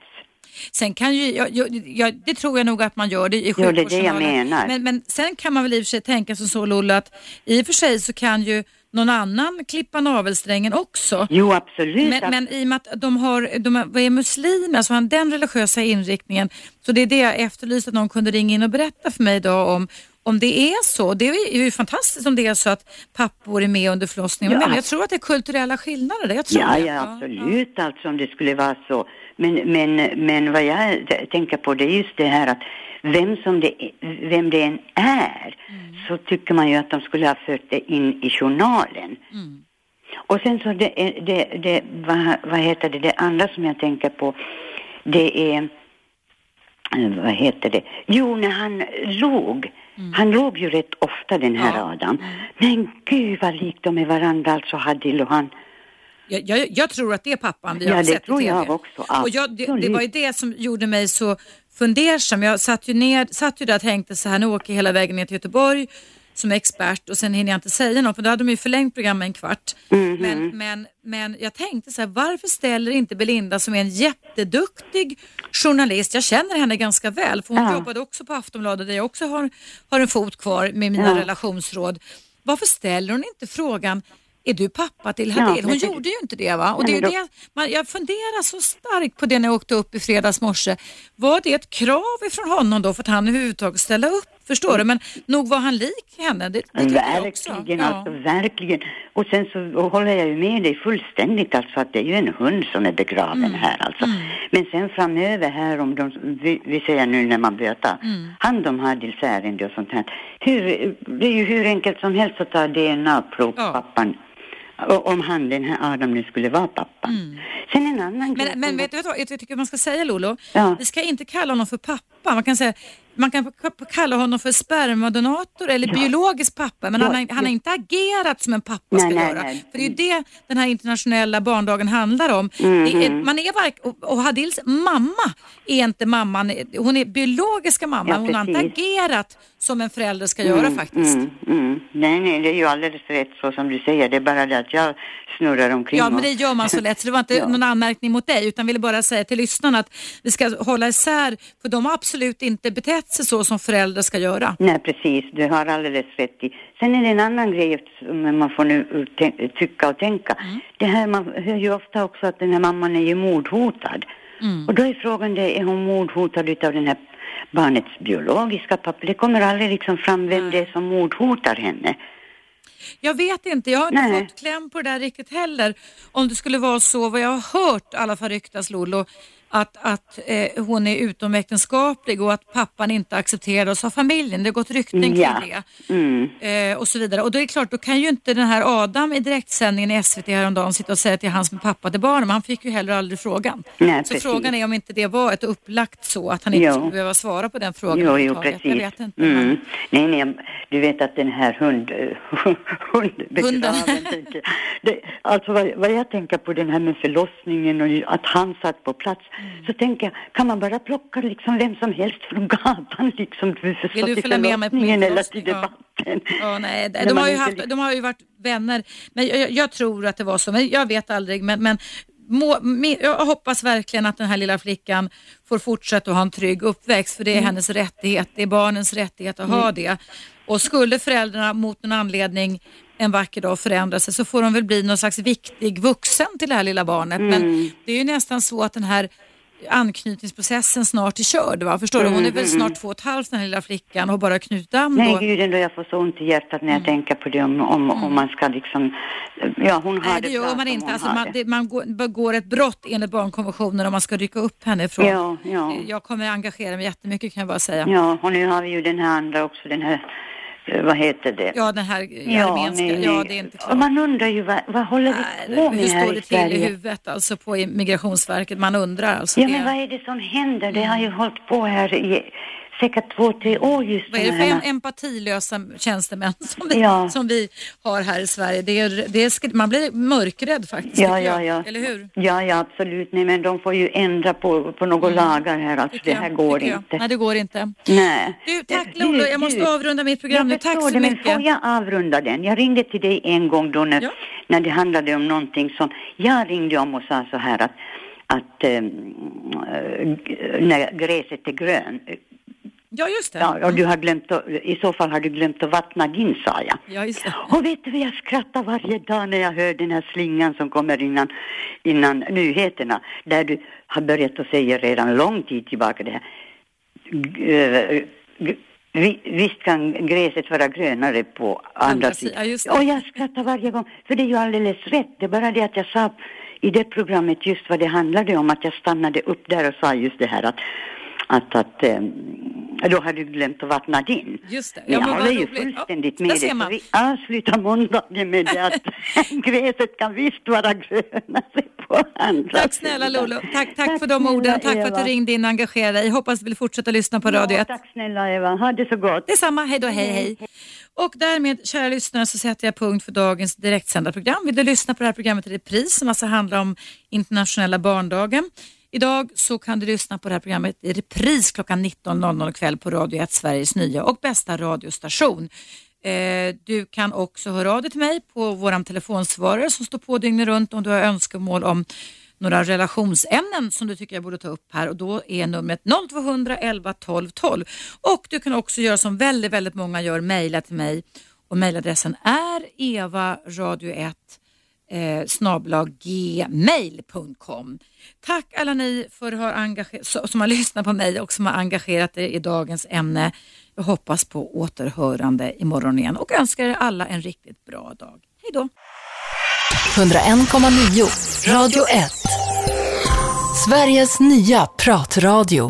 Sen kan ju, jag, jag, jag, det tror jag nog att man gör det i Ja, det är det jag sjukvårdsjournalen. menar. Men, men sen kan man väl i och för sig tänka som så Lola att i och för sig så kan ju någon annan klippa navelsträngen också. Jo, absolut. Men, men i och med att de, har, de är, muslimer, alltså har den religiösa inriktningen, så det är det jag efterlyste att någon kunde ringa in och berätta för mig idag om om det är så, det är ju fantastiskt om det är så att pappor är med under förlossningen. Ja. Men jag tror att det är kulturella skillnader. Jag tror Ja, det. ja, absolut alltså om det skulle vara så. Men, men, men vad jag tänker på det är just det här att vem, som det, vem det än är så tycker man ju att de skulle ha fört det in i journalen. Och sen så det, är- det, det vad, vad heter det, det andra som jag tänker på det är eh, vad heter det? Jo, när han låg. Han låg ju rätt ofta den här Ja. Adam. Men gud vad likt de är varandra alltså Hadil och han. Jag, jag, jag tror att det är pappan vi Ja, har det sett tror i TV. jag också. Och jag, det, det var ju det som gjorde mig så fundersam. Jag satt ju, ner, satt ju där och tänkte så här, nu åker jag hela vägen ner till Göteborg som expert och sen hinner jag inte säga något för då hade de ju förlängt programmet en kvart. Mhm. Men, men, men jag tänkte så här, varför ställer inte Belinda som är en jätteduktig journalist, jag känner henne ganska väl för hon Ja. jobbade också på Aftonbladet där jag också har, har en fot kvar med mina Ja. relationsråd. Varför ställer hon inte frågan är du pappa till Ja, Hadil? Hon det- gjorde ju inte det va? Och det är det, man, jag funderar så starkt på det när jag åkte upp i fredags morse. Var det ett krav ifrån honom då för att han överhuvudtaget ställa upp? Förstår du? Men nog var han lik henne. Det, det tycker jag också. Verkligen, Ja. alltså verkligen. Och sen så håller jag ju med dig fullständigt alltså att det är ju en hund som är begraven Mm. här alltså. Men sen framöver här om de, vi, vi säger nu när man börjar ta Mm. hand om Hadils ärende och sånt här. Hur, det är ju hur enkelt som helst att ta DNA-prov på Ja. pappan. Och Om han, den här Adam nu skulle vara pappa. Sen en annan Mm. Men, men vet du vad jag tycker man ska säga Lolo? Ja. Vi ska inte kalla honom för pappa. Man kan säga man kan kalla honom för spermadonator eller biologisk pappa, men Ja, han, har, han har ja. inte agerat som en pappa Nej, ska nej, göra. nej. För det är ju det den här internationella barndagen handlar om. Mhm. Det är, man är vark, och, och Hadils mamma är inte mamman, hon är biologiska mamma, Ja, hon har inte agerat som en förälder ska göra faktiskt. Mm, mm. Nej, nej, det är ju alldeles rätt så som du säger. Det är bara det att jag snurrar omkring. Ja, men det gör man så lätt, så det var inte Ja. någon anmärkning mot dig, utan ville bara säga till lyssnarna att vi ska hålla isär, för de har absolut inte betett sig så som föräldrar ska göra. Nej, precis. Du har alldeles rätt i. Sen är det en annan grej som man får nu tycka och tänka. Mm. Det här, man hör ju ofta också att den här mamman är ju mordhotad. Mm. Och då är frågan, det, är hon mordhotad utav den här barnets biologiska pappa? Det kommer aldrig liksom fram vem det är som mordhotar henne. Jag vet inte, jag har inte Nej. fått kläm på det där riktigt heller. Om det skulle vara så, vad jag har hört i alla fall ryktas Lollo, att, att eh, hon är utomäktenskaplig och att pappan inte accepteras av familjen. Det har gått rykten kring Ja. det. Mm. Eh, och så vidare. Och då är det klart, då kan ju inte den här Adam i direktsändningen i SVT häromdagen sitta och säga till hans med pappa till barnen, men han fick ju heller aldrig frågan. Nej, så precis. frågan är om inte det var ett upplagt så, att han inte Jo. skulle behöva svara på den frågan Jo, jo, precis. Jag vet inte. Mm. Nej, nej, du vet att den här hund, hundbegraven, Hunden. det, alltså vad, vad jag tänker på den här med förlossningen och att han satt på plats. Så tänker jag, kan man bara plocka liksom vem som helst från gatan liksom, för, Vill du följa med mig på min eller till Ja. debatten? Ja, nej, de, har ju haft, liksom- de har ju varit vänner, men jag, jag, tror att det var så, men jag vet aldrig. Men, men må, jag hoppas verkligen att den här lilla flickan får fortsätta att ha en trygg uppväxt, för det är Mm. hennes rättighet, det är barnens rättighet att ha det. Och skulle föräldrarna mot någon anledning en vacker dag förändra sig så får de väl bli någon slags viktig vuxen till det här lilla barnet. Men Mm. det är ju nästan så att den här anknytningsprocessen snart är körd. Va? Förstår du? Hon är väl snart två och ett halvt den här lilla flickan och har bara knutit an Nej, då. gud ändå, jag får så ont i hjärtat när jag tänker på det om, om, om man ska liksom, ja hon har Mm. Nej, det bra gör man inte. Alltså, man, det. det, man går- begår ett brott enligt barnkonventionen om man ska rycka upp henne ifrån. Ja, ja. Jag kommer engagera mig jättemycket kan jag bara säga. Ja, och nu har vi ju den här andra också, den här, vad heter det? Ja, den här armenska. nej, Ja, nej. det är inte Och klart. man undrar ju, vad, vad håller vi på med Hur här står i det till i Sverige? huvudet alltså på Migrationsverket? Man undrar alltså. Ja, det. men vad är det som händer? Det har ju hållit på här i säkert två, tre år just Vad är det de för em- empatilösa tjänstemän som vi, Ja. som vi har här i Sverige? Det är, det är, man blir mörkrädd faktiskt. Ja, ja, ja. Eller hur? Ja, ja, absolut. Nej, men de får ju ändra på, på några lagar här. Alltså, Mm. Det jag, här går jag. inte. Nej, det går inte. Nej. Du, tack Lolo. Jag måste du. avrunda mitt program nu. Tack så det, men mycket. får jag avrunda den? Jag ringde till dig en gång då när, Ja. när det handlade om någonting som... Jag ringde om och sa så här att, att äh, när gräset är grön, Ja, just det. ja, och du har glömt att, i så fall har du glömt att vattna din, sa jag. Ja, just det. Och vet du, jag skrattar varje dag när jag hör den här slingan som kommer innan, innan nyheterna, där du har börjat att säga redan lång tid tillbaka det här. G- eh, Visst kan gräset vara grönare på andra, Andra sidan. ja. Och jag skrattar varje gång, för det är ju alldeles rätt. Det är bara det att jag sa i det programmet just vad det handlade om, att jag stannade upp där och sa just det här att att, att ehm, då har du glömt att vattna din. Just det. Ja, men jag är ju fullständigt med man. vi avslutar måndagen med det att gräset kan visst vara grönare på andra Tack snälla. Lolo. Tack, tack, för de orden. Tack för att du Eva. ringde in och engagerade dig. Jag hoppas du vill fortsätta lyssna på Radio Ja, 1. tack snälla Eva, ha det så gott. Detsamma, hej då, hej hej. Och därmed, kära lyssnare, så sätter jag punkt för dagens direktsända program. Vill du lyssna på det här programmet i repris som alltså handlar om internationella barndagen? Idag så kan du lyssna på det här programmet i repris klockan 19.00 kväll på Radio 1, Sveriges nya och bästa radiostation. Eh, Du kan också höra av dig till mig på vår telefonsvarare som står på dygnet runt om du har önskemål om några relationsämnen som du tycker jag borde ta upp här och då är numret 0200 11 12 12. Och du kan också göra som väldigt, väldigt många gör, mejla till mig och mejladressen är evaradio1 eh, gmail.com. Tack alla ni för har som har lyssnat på mig och som har engagerat er i dagens ämne. Jag hoppas på återhörande imorgon igen och önskar er alla en riktigt bra dag. Hej då! 101,9 Radio 1. Sveriges nya pratradio.